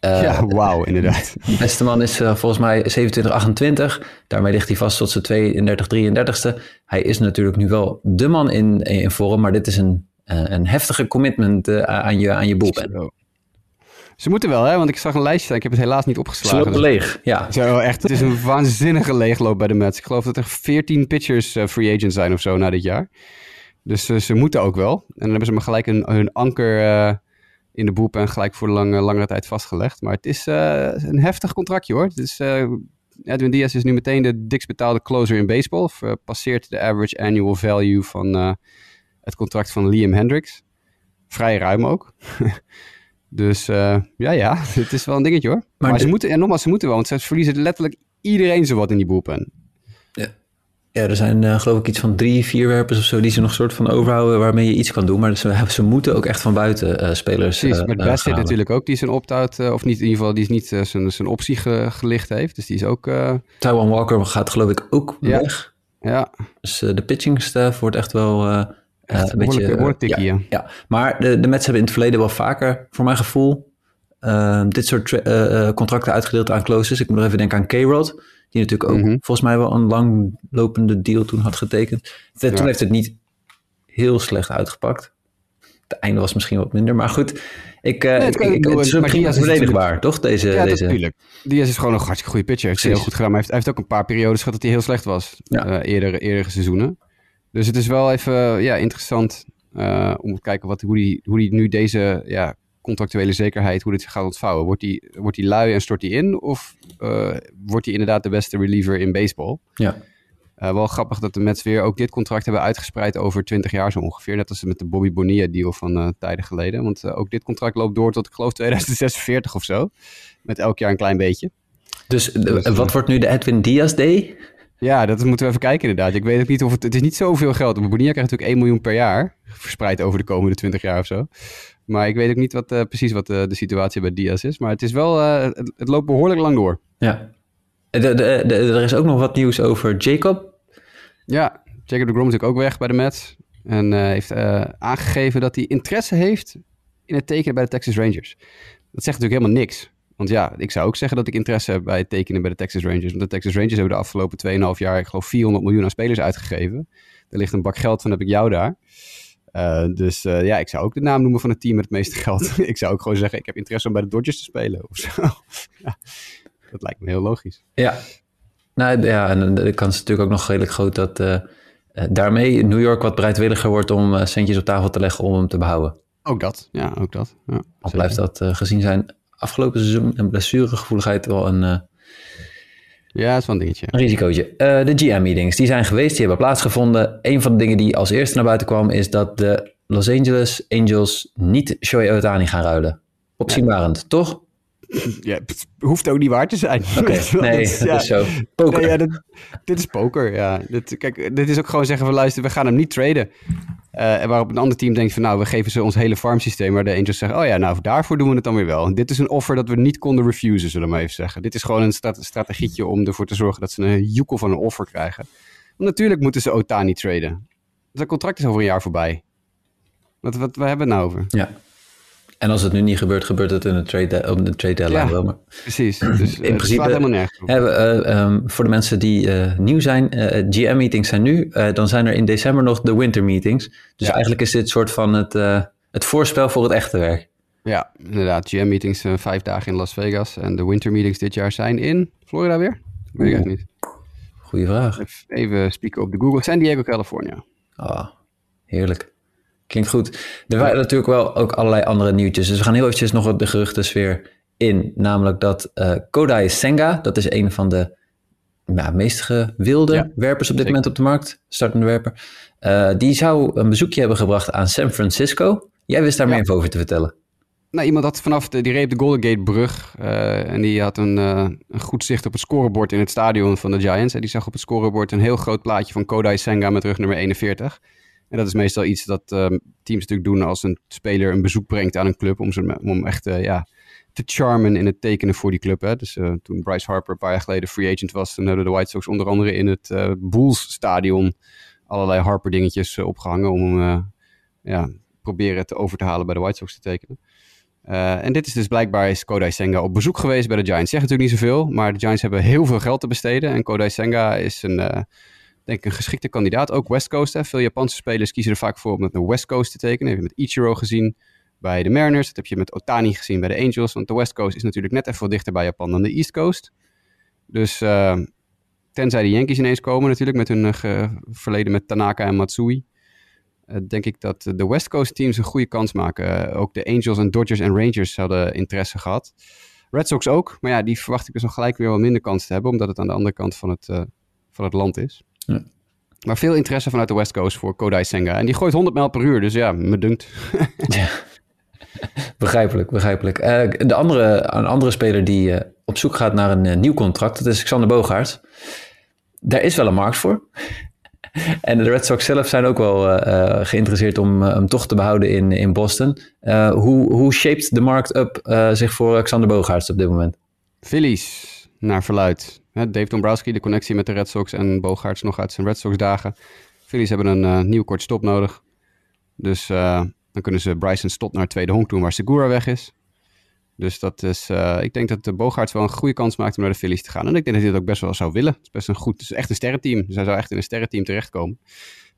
Uh, ja, wauw, inderdaad. De beste man is uh, volgens mij 27, 28. Daarmee ligt hij vast tot zijn 32, 33ste. Hij is natuurlijk nu wel de man in, in vorm, maar dit is een eh, een heftige commitment eh, aan je, aan je bullpen. Ze moeten wel, hè? Want ik zag een lijstje. Ik heb het helaas niet opgeslagen. Ze lopen leeg, ja. Zo, echt. Het is een waanzinnige leegloop bij de Mets. Ik geloof dat er 14 pitchers uh, free agent zijn of zo na dit jaar. Dus ze moeten ook wel. En dan hebben ze maar gelijk een, hun anker in de boep en gelijk voor lange, langere tijd vastgelegd. Maar het is een heftig contractje hoor. Het is, Edwin Diaz is nu meteen de dikst betaalde closer in baseball. passeert de average annual value van het contract van Liam Hendricks. Vrij ruim ook. dus uh, ja, ja, het is wel een dingetje hoor. Maar, ze moeten, en nogmaals, ze moeten wel, want ze verliezen letterlijk iedereen zo wat in die boelpen. Ja. Ja, er zijn uh, geloof ik iets van drie, vier werpers of zo die ze nog soort van overhouden waarmee je iets kan doen. Maar ze, ze moeten ook echt van buiten uh, spelers. Precies, met Bassett natuurlijk ook, die zijn opt-out, of niet in ieder geval, die is niet zijn, zijn optie gelicht heeft. Dus die is ook. Taiwan Walker gaat geloof ik ook ja. weg. Ja. Dus de pitching staff wordt echt wel uh, een beetje, tikkie, ja, ja, maar de, de Mets hebben in het verleden wel vaker, voor mijn gevoel, uh, dit soort uh, contracten uitgedeeld aan closes. Ik moet nog even denken aan K-Rod, die natuurlijk ook mm volgens mij wel een langlopende deal toen had getekend. Toen heeft het niet heel slecht uitgepakt. Het einde was misschien wat minder, maar goed. Ik, nee, het, ik, ik, het is verdedigbaar, toch? Deze, ja, deze... natuurlijk. Diaz is gewoon een hartstikke goede pitcher. Heeft heel goed gedaan, maar hij heeft, hij heeft ook een paar periodes gehad dat hij heel slecht was. Ja. eerder, eerdere seizoenen. Dus het is wel even ja, interessant uh, om te kijken wat, hoe, die, hoe die nu deze ja, contractuele zekerheid, hoe dit gaat ontvouwen. Wordt die, wordt die lui en stort die in? Of uh, wordt hij inderdaad de beste reliever in baseball? Ja. Uh, wel grappig dat de Mets weer ook dit contract hebben uitgespreid over 20 jaar zo ongeveer. Net als met de Bobby Bonilla deal van tijden geleden. Want ook dit contract loopt door tot ik geloof 2046 of zo. Met elk jaar een klein beetje. Dus, dus wat wordt nu de Edwin Diaz Day? Ja, dat moeten we even kijken inderdaad. Ik weet ook niet of het... Het is niet zoveel geld. Bonilla krijgt natuurlijk 1 miljoen per jaar. Verspreid over de komende 20 jaar of zo. Maar ik weet ook niet wat, uh, precies wat uh, de situatie bij Diaz is. Maar het is wel... Uh, het, het, loopt behoorlijk lang door. Ja. De, de, de, er is ook nog wat nieuws over Jacob. Ja, Jacob de Grom is natuurlijk ook weg bij de Mets. En heeft aangegeven dat hij interesse heeft in het tekenen bij de Texas Rangers. Dat zegt natuurlijk helemaal niks. Want ja, ik zou ook zeggen dat ik interesse heb bij het tekenen bij de Texas Rangers. Want de Texas Rangers hebben de afgelopen 2,5 jaar, ik geloof, 400 miljoen aan spelers uitgegeven. Er ligt een bak geld van, heb ik jou daar. Uh, dus uh, ja, ik zou ook de naam noemen van het team met het meeste geld. ik zou ook gewoon zeggen, ik heb interesse om bij de Dodgers te spelen of zo. ja, dat lijkt me heel logisch. Ja, nou ja, en de kans is natuurlijk ook nog redelijk groot dat uh, daarmee New York wat bereidwilliger wordt om centjes op tafel te leggen om hem te behouden. Ook dat, ja, ook dat. Ja, Al blijft dat gezien zijn afgelopen seizoen en blessuregevoeligheid wel een... ja, dat is wel een dingetje. Een risicootje. de GM-meetings, die zijn geweest, die hebben plaatsgevonden. Een van de dingen die als eerste naar buiten kwam, is dat de Los Angeles Angels niet Shohei Ohtani gaan ruilen. Opzienbarend, ja. toch? Ja, het hoeft ook niet waar te zijn. Okay, nee, dat ja. is zo. Poker. Nee, ja, dit, dit, is poker, ja. Dit, kijk, dit is ook gewoon zeggen van luister, we gaan hem niet traden. Uh, en waarop een ander team denkt van nou, we geven ze ons hele farmsysteem. Maar de Angels zeggen, oh ja, nou daarvoor doen we het dan weer wel. En dit is een offer dat we niet konden refusen, zullen we maar even zeggen. Dit is gewoon een strate strategietje om ervoor te zorgen dat ze een joekel van een offer krijgen. Want natuurlijk moeten ze Otani traden. Zijn contract is over een jaar voorbij. Wat, wat, wat hebben we het nou over? Ja. En als het nu niet gebeurt, gebeurt het in de trade, op de trade deadline wel. Maar precies. Dus, in principe helemaal nergens hebben uh, um, voor de mensen die uh, nieuw zijn, uh, GM-meetings zijn nu. dan zijn er in december nog de winter meetings. Dus ja. eigenlijk is dit soort van het, het voorspel voor het echte werk. Ja, inderdaad. GM-meetings vijf dagen in Las Vegas. En de winter meetings dit jaar zijn in Florida weer? Weet ik eigenlijk niet. Goeie vraag. Even spieken op de Google. San Diego, California. Ah, heerlijk. Klinkt goed. Er waren natuurlijk wel ook allerlei andere nieuwtjes. Dus we gaan heel eventjes nog de geruchtensfeer in. Namelijk dat uh, Kodai Senga, dat is een van de ja, meest gewilde ja, werpers op dit moment op de markt, startende werper. Uh, die zou een bezoekje hebben gebracht aan San Francisco. Jij wist daar ja. meer over te vertellen. Nou, iemand had vanaf de, die reep de Golden Gate brug uh, en die had een, uh, een, goed zicht op het scorebord in het stadion van de Giants. En die zag op het scorebord een heel groot plaatje van Kodai Senga met rug nummer 41. En dat is meestal iets dat um, teams natuurlijk doen als een speler een bezoek brengt aan een club. Om, ze, om echt uh, ja, te charmen in het tekenen voor die club. Hè. Dus uh, toen Bryce Harper een paar jaar geleden free agent was, dan hadden de White Sox onder andere in het uh, Bulls stadion allerlei Harper dingetjes opgehangen. Om hem ja, proberen te over te halen bij de White Sox te tekenen. en dit is dus blijkbaar is Kodai Senga op bezoek geweest bij de Giants. Zegt natuurlijk niet zoveel, maar de Giants hebben heel veel geld te besteden. En Kodai Senga is een denk ik een geschikte kandidaat. Ook West Coast. Hè. Veel Japanse spelers kiezen er vaak voor om het naar West Coast te tekenen. Dat heb je met Ichiro gezien bij de Mariners. Dat heb je met Otani gezien bij de Angels. Want de West Coast is natuurlijk net even wat dichter bij Japan dan de East Coast. Dus uh, tenzij de Yankees ineens komen natuurlijk met hun uh, verleden met Tanaka en Matsui. Uh, denk ik dat de West Coast teams een goede kans maken. ook de Angels en Dodgers en Rangers hadden interesse gehad. Red Sox ook, maar ja, die verwacht ik dus nog gelijk weer wat minder kans te hebben, omdat het aan de andere kant van het, van het land is. Ja. Maar veel interesse vanuit de West Coast voor Kodai Senga. En die gooit 100 mijl per uur, dus ja, me dunkt. ja. Begrijpelijk, begrijpelijk. Uh, de andere, een andere speler die uh, op zoek gaat naar een uh, nieuw contract, dat is Xander Bogaert. Daar is wel een markt voor. en de Red Sox zelf zijn ook wel geïnteresseerd om hem toch te behouden in, in Boston. hoe, hoe shaped de markt up zich voor Xander Bogaerts op dit moment? Phillies, naar verluid. Dave Dombrowski, de connectie met de Red Sox en Bogaerts nog uit zijn Red Sox dagen. Phillies hebben een uh, nieuw kort stop nodig. Dus uh, dan kunnen ze Bryson Stott naar tweede honk doen waar Segura weg is. Dus dat is, uh, ik denk dat de Bogaerts wel een goede kans maakt om naar de Phillies te gaan. En ik denk dat hij dat ook best wel zou willen. Het is best een goed, het is echt een sterrenteam. Dus hij zou echt in een sterrenteam terechtkomen.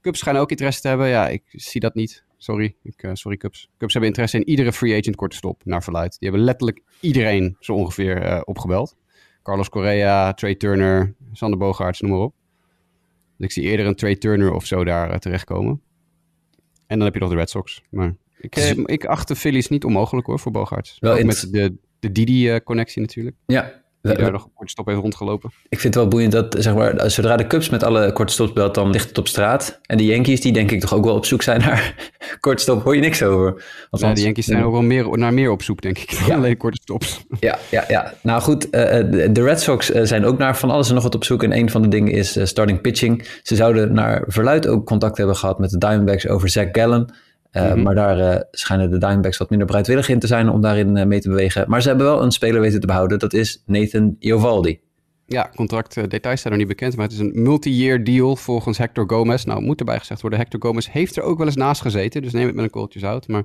Cubs schijnen ook interesse te hebben. Ja, ik zie dat niet. Sorry, ik, sorry Cubs. Cubs hebben interesse in iedere free agent korte stop, naar verluid. Die hebben letterlijk iedereen zo ongeveer opgebeld. Carlos Correa, Trey Turner, Sander Bogaerts, noem maar op. Dus ik zie eerder een Trey Turner of zo daar uh, terechtkomen. En dan heb je nog de Red Sox. Maar ik, dus, eh, ik acht de Phillies niet onmogelijk hoor, voor Bogaerts. Wel Ook met de, de Didi-connectie natuurlijk. Ja, die daar nog korte stop heeft rondgelopen. Ik vind het wel boeiend dat, zeg maar, zodra de Cubs met alle korte stops belt, dan ligt het op straat. En de Yankees, die denk ik toch ook wel op zoek zijn naar korte stop, hoor je niks over. ja, de Yankees zijn ook wel meer, naar meer op zoek, denk ik, dan alleen korte stops. Ja, ja, ja. Nou goed, uh, de Red Sox zijn ook naar van alles en nog wat op zoek. En een van de dingen is starting pitching. Ze zouden naar verluid ook contact hebben gehad met de Diamondbacks over Zach Gallen. Uh, mm-hmm. Maar daar uh, schijnen de Diamondbacks wat minder bereidwillig in te zijn om daarin uh, mee te bewegen. Maar ze hebben wel een speler weten te behouden. Dat is Nathan Iovaldi. Ja, contractdetails zijn nog niet bekend. Maar het is een multi-year deal volgens Hector Gomez. Nou, moet erbij gezegd worden, Hector Gomez heeft er ook wel eens naast gezeten. Dus neem het met een kooltje zout. Maar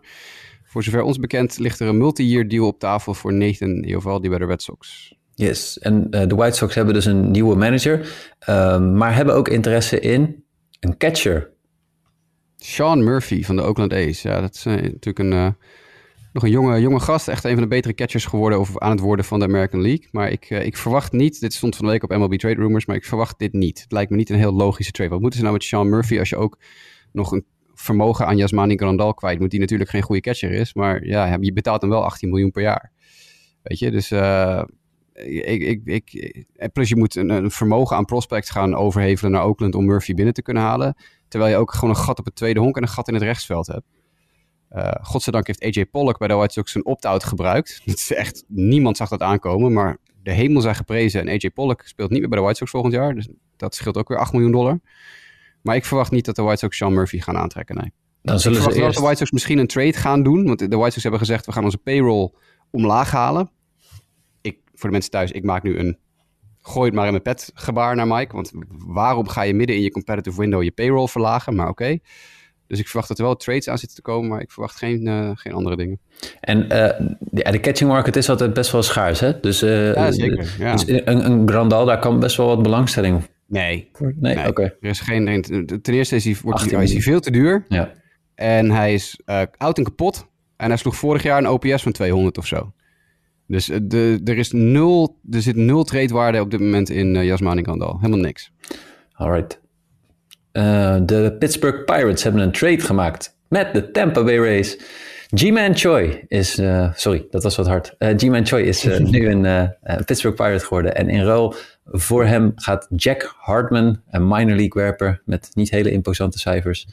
voor zover ons bekend ligt er een multi-year deal op tafel voor Nathan Eovaldi bij de Red Sox. Yes, en uh, de White Sox hebben dus een nieuwe manager, uh, maar hebben ook interesse in een catcher. Sean Murphy van de Oakland A's. Ja, dat is uh, natuurlijk een, uh, nog een jonge, jonge gast. Echt een van de betere catchers geworden of aan het worden van de American League. Maar ik, uh, ik verwacht niet, dit stond van de week op MLB Trade Rumors, maar ik verwacht dit niet. Het lijkt me niet een heel logische trade. Wat moeten ze nou met Sean Murphy als je ook nog een vermogen aan Yasmani Grandal kwijt moet, die natuurlijk geen goede catcher is. Maar ja, je betaalt hem wel 18 miljoen per jaar. Weet je, dus ik, ik, ik, plus je moet een, een, vermogen aan prospects gaan overhevelen naar Oakland om Murphy binnen te kunnen halen. Terwijl je ook gewoon een gat op het tweede honk en een gat in het rechtsveld hebt. Uh, godzijdank heeft AJ Pollock bij de White Sox een opt-out gebruikt. Dat is echt, niemand zag dat aankomen, maar de hemel zijn geprezen. En AJ Pollock speelt niet meer bij de White Sox volgend jaar. Dus dat scheelt ook weer 8 miljoen dollar. Maar ik verwacht niet dat de White Sox Sean Murphy gaan aantrekken, nee. Dan zullen ik ze eerst... dat de White Sox misschien een trade gaan doen. Want de White Sox hebben gezegd, we gaan onze payroll omlaag halen. Ik, voor de mensen thuis, ik maak nu een gooi het maar in mijn pet gebaar naar Mike. Want waarom ga je midden in je competitive window je payroll verlagen? Maar oké. Okay. Dus ik verwacht dat er wel trades aan zitten te komen, maar ik verwacht geen, uh, geen andere dingen. En uh, de, de, catching market is altijd best wel schaars, hè? Dus, uh, ja, zeker. Ja. dus een, een, Grandal, daar kan best wel wat belangstelling Nee. Nee, nee. oké. Okay. Er is geen, ten eerste is hij, wordt hij, is hij veel te duur. Ja. En hij is oud en kapot. En hij sloeg vorig jaar een OPS van 200 of zo. Dus de, er, is nul, er zit nul tradewaarde op dit moment in uh, Yasmani Grandal. Helemaal niks. Alright. Uh, de Pittsburgh Pirates hebben een trade gemaakt met de Tampa Bay Rays. G-Man Choi is, uh, sorry, dat was wat hard. Uh, G-Man Choi is nu een Pittsburgh Pirate geworden. En in ruil voor hem gaat Jack Hartman, een minor league werper met niet hele imposante cijfers,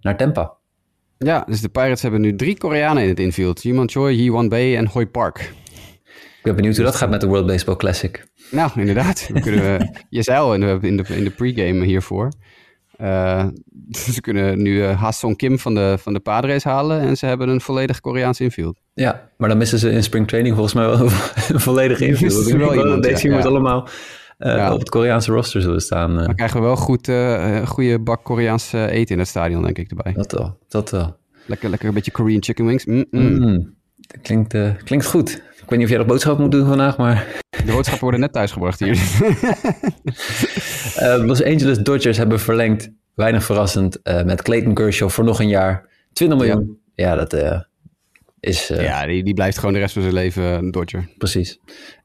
naar Tampa. Ja, dus de Pirates hebben nu drie Koreanen in het infield. G-Man Choi, Yi-Wan Bae en Hoi Park. Ik ben benieuwd hoe dat gaat met de World Baseball Classic. Nou, inderdaad. Dan kunnen we, je zei al in de, in de, in de pregame hiervoor. Uh, ze kunnen nu uh, Ha-Song Kim van de, van de Padres halen en ze hebben een volledig Koreaans infield. Ja, maar dan missen ze in spring training volgens mij wel een volledig infield. Wel iemand, Deze ja, moet ja. allemaal uh, ja. op het Koreaanse roster zullen staan. Dan krijgen we wel goed, een goede bak Koreaans eten in het stadion, denk ik, erbij. Dat wel, dat wel. Lekker, lekker een beetje Korean chicken wings. Mm -mm. Mm, dat klinkt, klinkt goed. Ik weet niet of jij nog boodschap moet doen vandaag, maar... De boodschappen worden net thuisgebracht hier. uh, Los Angeles Dodgers hebben verlengd, weinig verrassend, uh, met Clayton Kershaw voor nog een jaar. 20 miljoen. Ja, ja dat uh, is... ja, die, die blijft gewoon de rest van zijn leven een Dodger. Precies.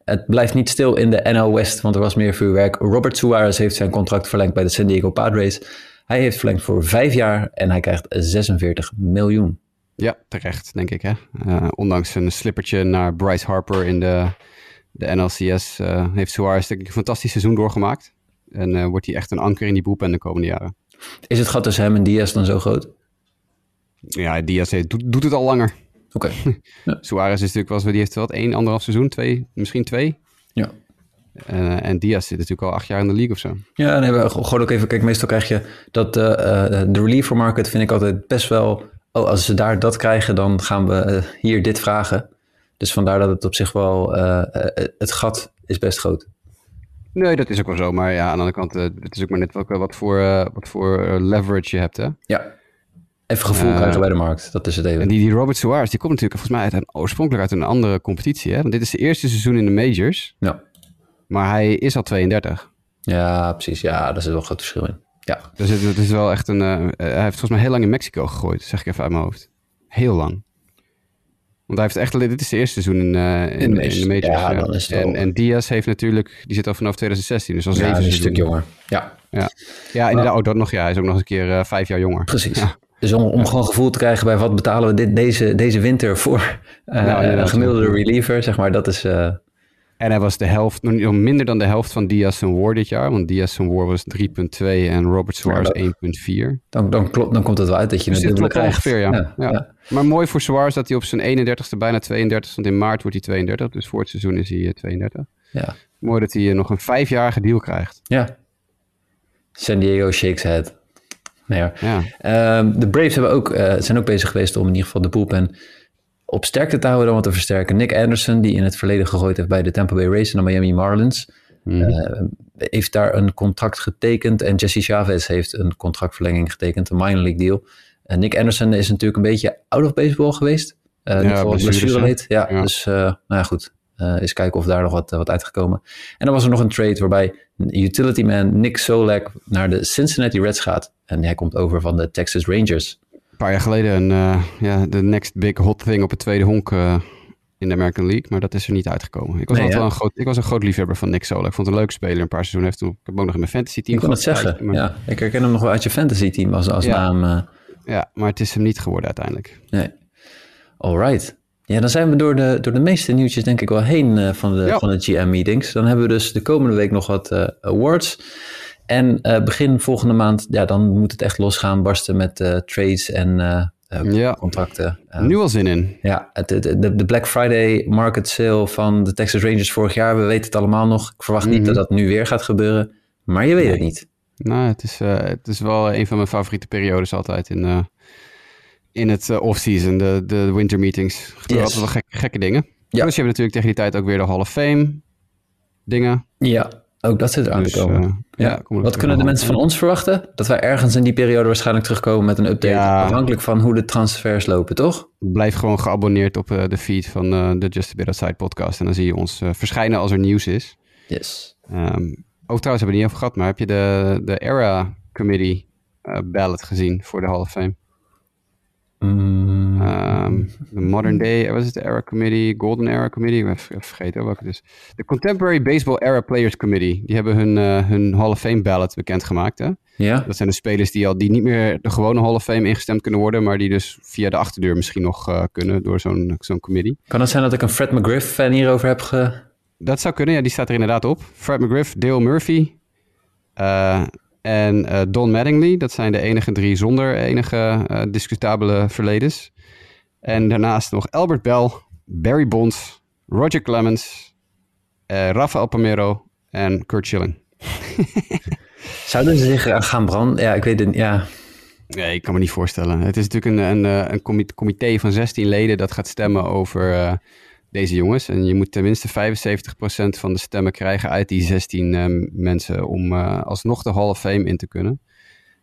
Het blijft niet stil in de NL West, want er was meer vuurwerk. Robert Suarez heeft zijn contract verlengd bij de San Diego Padres. Hij heeft verlengd voor vijf jaar en hij krijgt 46 miljoen. Ja, terecht, denk ik. Hè? Uh, ondanks een slippertje naar Bryce Harper in de, de NLCS uh, heeft Suarez denk ik, een fantastisch seizoen doorgemaakt. En uh, wordt hij echt een anker in die boepen de komende jaren. Is het gat tussen hem en Diaz dan zo groot? Ja, Diaz heeft, doet, doet, het al langer. Oké. Okay. Ja. Suarez is natuurlijk wel, die heeft wat één, anderhalf seizoen, twee, misschien twee. Ja. Uh, en Diaz zit natuurlijk al acht jaar in de league of zo. Ja, nee, we gewoon ook even, kijk, meestal krijg je dat uh, de reliever market vind ik altijd best wel oh, als ze daar dat krijgen, dan gaan we uh, hier dit vragen. Dus vandaar dat het op zich wel, uh, het gat is best groot. Nee, dat is ook wel zo. Maar ja, aan de andere kant, het is ook maar net wat, wat voor, wat voor leverage je hebt, hè? Ja. Even gevoel krijgen bij de markt, dat is het even. En die, die Robert Suarez, die komt natuurlijk volgens mij uit een, oorspronkelijk uit een andere competitie, hè? Want dit is de eerste seizoen in de majors. Ja. Maar hij is al 32. Ja, precies. Ja, daar zit wel een groot verschil in. Ja. Dus het, het is wel echt een. Uh, hij heeft volgens mij heel lang in Mexico gegooid, zeg ik even uit mijn hoofd. Heel lang. Want hij heeft echt. Dit is de eerste seizoen in, uh, in, in, de. In de majors ja, ja. Dan is het en, en Diaz heeft natuurlijk. Die zit al vanaf 2016, dus al ja, zeven een stuk jonger. Ja. Ja, ja inderdaad. Oh, dat nog. Ja, hij is ook nog eens een keer uh, vijf jaar jonger. Precies. Ja. Dus om, om gewoon gevoel te krijgen bij wat betalen we dit, deze, deze winter voor nou, een gemiddelde reliever, zeg maar. Dat is. En hij was de helft, nog minder dan de helft van Diaz en War dit jaar. Want Diaz en War was 3,2 en Robert Suarez ja, 1,4. Dan, dan, klopt, dan komt het wel uit dat je dus een dubbele krijgt. Ongeveer, ja. Ja, ja. ja. Maar mooi voor Suarez dat hij op zijn 31ste bijna 32 want in maart wordt hij 32. Dus voor het seizoen is hij 32. Ja. Mooi dat hij nog een vijfjarige deal krijgt. Ja. San Diego shakes head. Nee, ja. Um, de Braves hebben ook, uh, zijn ook bezig geweest om in ieder geval de bullpen op sterkte te houden dan wat te versterken. Nick Anderson, die in het verleden gegooid heeft bij de Tampa Bay Rays en de Miami Marlins, mm -hmm. uh, heeft daar een contract getekend. En Jesse Chavez heeft een contractverlenging getekend, een minor league deal. En Nick Anderson is natuurlijk een beetje out of baseball geweest. Uh, Ja, blessure leed. Ja, Ja. dus eh, nou ja, goed. Eh eens kijken of daar nog wat, eh, wat uitgekomen. En dan was er nog een trade waarbij utility man Nick Solak naar de Cincinnati Reds gaat. En hij komt over van de Texas Rangers. Een paar jaar geleden een, eh, ja, de next big hot thing op het tweede honk eh, in de American League. Maar dat is er niet uitgekomen. Ik was, Nee, wel een groot, ik was een groot liefhebber van Nick Solak. Ik vond het een leuk speler. Een paar seizoenen heeft toen. Ik heb ook nog in mijn fantasy team Ik kon het zeggen. maar- Ja, ik herken hem nog wel uit je fantasy team als, als Ja. naam. eh, ja, maar het is hem niet geworden uiteindelijk. Nee. Alright. Ja, dan zijn we door de, door de meeste nieuwtjes denk ik wel heen van, de, Ja. van de GM-meetings. Dan hebben we dus de komende week nog wat awards. En eh, begin volgende maand, ja, dan moet het echt losgaan, barsten met eh, trades en eh, Ja. contracten. Nu al zin in. ja, het, het- de, de Black Friday market sale van de Texas Rangers vorig jaar, we weten het allemaal nog. Ik verwacht niet Mhm. dat dat nu weer gaat gebeuren, maar je weet het niet. Nou, het is, het is wel een van mijn favoriete periodes altijd in, in het off-season, de, de winter meetings. Gebeuren Yes. altijd wel gek- gekke dingen. Ja. Plus je hebt natuurlijk tegen die tijd ook weer de Hall of Fame dingen. Ja, ook dat zit eraan Dus, te komen. eh, Ja. ja, kom er Wat kunnen de mensen van ons verwachten? Dat wij ergens in die periode waarschijnlijk terugkomen met een update. Ja. Afhankelijk van hoe de transfers lopen, toch? Blijf gewoon geabonneerd op eh, de feed van eh, de Just a Bit Outside podcast. En dan zie je ons verschijnen als er nieuws is. Yes. Ehm ook trouwens, hebben we het niet over gehad, maar heb je de, de Era Committee ballot gezien voor de Hall of Fame? Mm, Ehm, de Modern Day, wat is het? De Era Committee, Golden Era Committee, ik vergeten welke het is. De Contemporary Baseball Era Players Committee, die hebben hun, eh, hun Hall of Fame ballot bekendgemaakt. Hè? ja? Dat zijn de spelers die, al, die niet meer de gewone Hall of Fame ingestemd kunnen worden, maar die dus via de achterdeur misschien nog eh, kunnen door zo'n zo'n committee. Kan het zijn dat ik een Fred McGriff fan hierover heb ge... Dat zou kunnen, ja, die staat er inderdaad op. Fred McGriff, Dale Murphy eh, en eh, Don Mattingly. Dat zijn de enige drie zonder enige eh, discutabele verledens. En daarnaast nog Albert Bell, Barry Bonds, Roger Clemens, eh, Rafael Palmero en Kurt Schilling. Zouden ze zich aan gaan branden? Ja, ik weet het niet. Ja, Nee, ik kan me niet voorstellen. Het is natuurlijk een, een, een comi- comité van 16 leden dat gaat stemmen over deze jongens. En je moet tenminste 75% van de stemmen krijgen uit die 16 eh, mensen om eh, alsnog de Hall of Fame in te kunnen.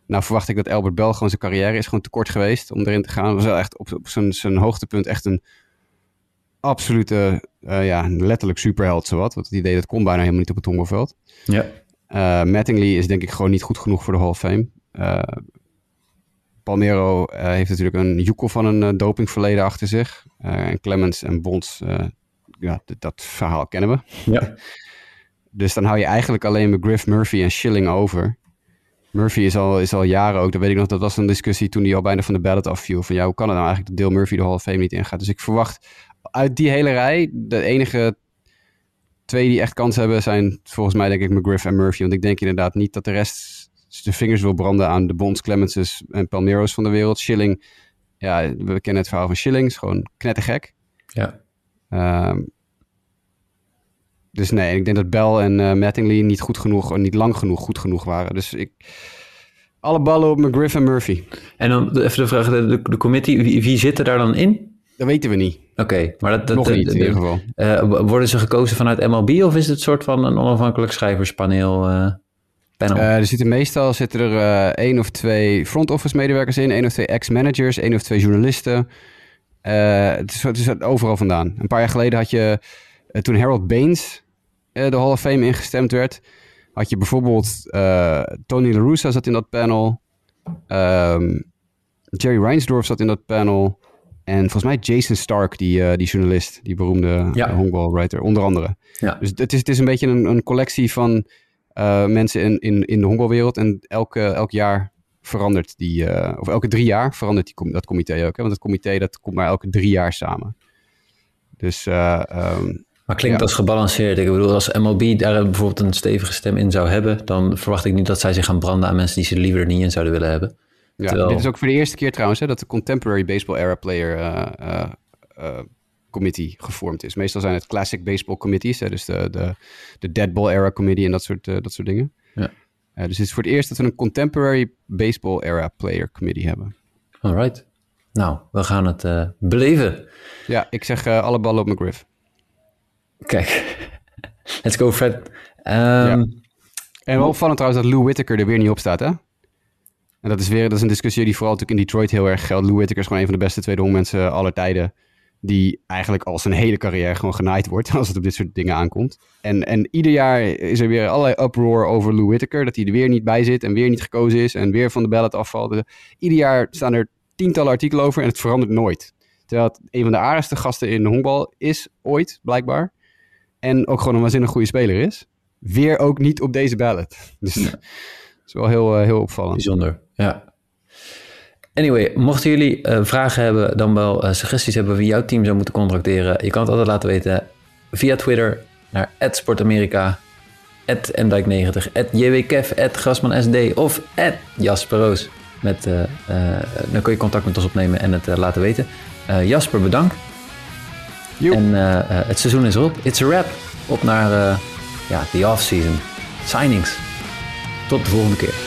Nou verwacht ik dat Albert Bell gewoon zijn carrière is gewoon te kort geweest om erin te gaan. Het was wel echt op, op zijn, zijn hoogtepunt echt een absolute, eh, ja, letterlijk superheld zowat. Want het idee dat kon bijna helemaal niet op het honkbalveld. ja. Eh Mattingly is denk ik gewoon niet goed genoeg voor de Hall of Fame. Palmero eh, heeft natuurlijk een joekel van een eh, dopingverleden achter zich. Eh, en Clemens en Bonds, ja, dat verhaal kennen we. ja. Dus dan hou je eigenlijk alleen McGriff, Murphy en Schilling over. Murphy is al, is al jaren ook, dat weet ik nog, dat was een discussie toen hij al bijna van de ballot afviel. Van ja, hoe kan het nou eigenlijk dat Dale Murphy de Hall of Fame niet ingaat? Dus ik verwacht uit die hele rij, de enige twee die echt kans hebben zijn volgens mij denk ik McGriff en Murphy. Want ik denk inderdaad niet dat de rest de vingers wil branden aan de Bonds, Clemenses en Palmero's van de wereld. Schilling, ja, we kennen het verhaal van Schilling, is gewoon knettergek. ja. Ehm, dus nee, ik denk dat Bell en eh, Mattingly niet goed genoeg, of niet lang genoeg goed genoeg waren. Dus ik, alle ballen op McGriff en Murphy. En dan even de vraag, de, de, de committee, wie, wie zit er daar dan in? Dat weten we niet. Oké, maar dat, dat Nog niet, in de- ieder geval. eh, worden ze gekozen vanuit MLB of is het een soort van een onafhankelijk schrijverspaneel? eh, panel? Eh, er zitten meestal zitten er eh, één of twee front office medewerkers in, één of twee ex-managers, één of twee journalisten. Eh, het, is, het is overal vandaan. Een paar jaar geleden had je, toen Harold Baines de Hall of Fame ingestemd werd, had je bijvoorbeeld Tony La Russa zat in dat panel, Ehm, Jerry Reinsdorf zat in dat panel en volgens mij Jason Stark, die, die journalist, die beroemde Ja. honkbalwriter, onder andere. ja. Dus het is, het is een beetje een, een collectie van eh, mensen in, in, in de honkbalwereld. En elke, elk jaar verandert die, eh, of elke drie jaar verandert die, dat comité ook. Hè? Want het comité dat komt maar elke drie jaar samen. Dus eh, ehm, Maar klinkt Ja. als gebalanceerd. Ik bedoel, als MLB daar bijvoorbeeld een stevige stem in zou hebben, dan verwacht ik niet dat zij zich gaan branden aan mensen die ze liever er niet in zouden willen hebben. ja, Terwijl- dit is ook voor de eerste keer trouwens hè, dat de Contemporary Baseball Era Player Committee gevormd is. Meestal zijn het Classic Baseball Committees, hè, dus de, de, de Dead Ball Era Committee en dat soort, eh, dat soort dingen. Ja. Eh, dus het is voor het eerst dat we een Contemporary Baseball Era Player Committee hebben. Alright. Nou, we gaan het eh, beleven. Ja, ik zeg alle ballen op McGriff. Kijk, let's go Fred. Ehm, Ja. En wel opvallend trouwens dat Lou Whitaker er weer niet op staat, hè? En dat is weer dat is een discussie die vooral natuurlijk in Detroit heel erg geldt. Lou Whitaker is gewoon een van de beste tweede honkmensen aller tijden. Die eigenlijk al zijn hele carrière gewoon genaaid wordt als het op dit soort dingen aankomt. En, en ieder jaar is er weer allerlei uproar over Lou Whitaker, dat hij er weer niet bij zit en weer niet gekozen is en weer van de ballot afvalt. Dus ieder jaar staan er tientallen artikelen over en het verandert nooit. Terwijl het een van de aardigste gasten in de honkbal is, ooit, blijkbaar. En ook gewoon een waanzinnig goede speler is. Weer ook niet op deze ballot. Dus dat is wel heel, uh, heel opvallend. Bijzonder, ja. Anyway, mochten jullie uh, vragen hebben, dan wel uh, suggesties hebben wie jouw team zou moeten contracteren. Je kan het altijd laten weten via Twitter naar @sportamerika, @mdijk90, @jwkev, @grasmansd of @jasperoos. Met, uh, dan kun je contact met ons opnemen en het laten weten. Jasper, bedankt. En het seizoen is erop. It's a wrap. Op naar ja, de off-season. Signings. Tot de volgende keer.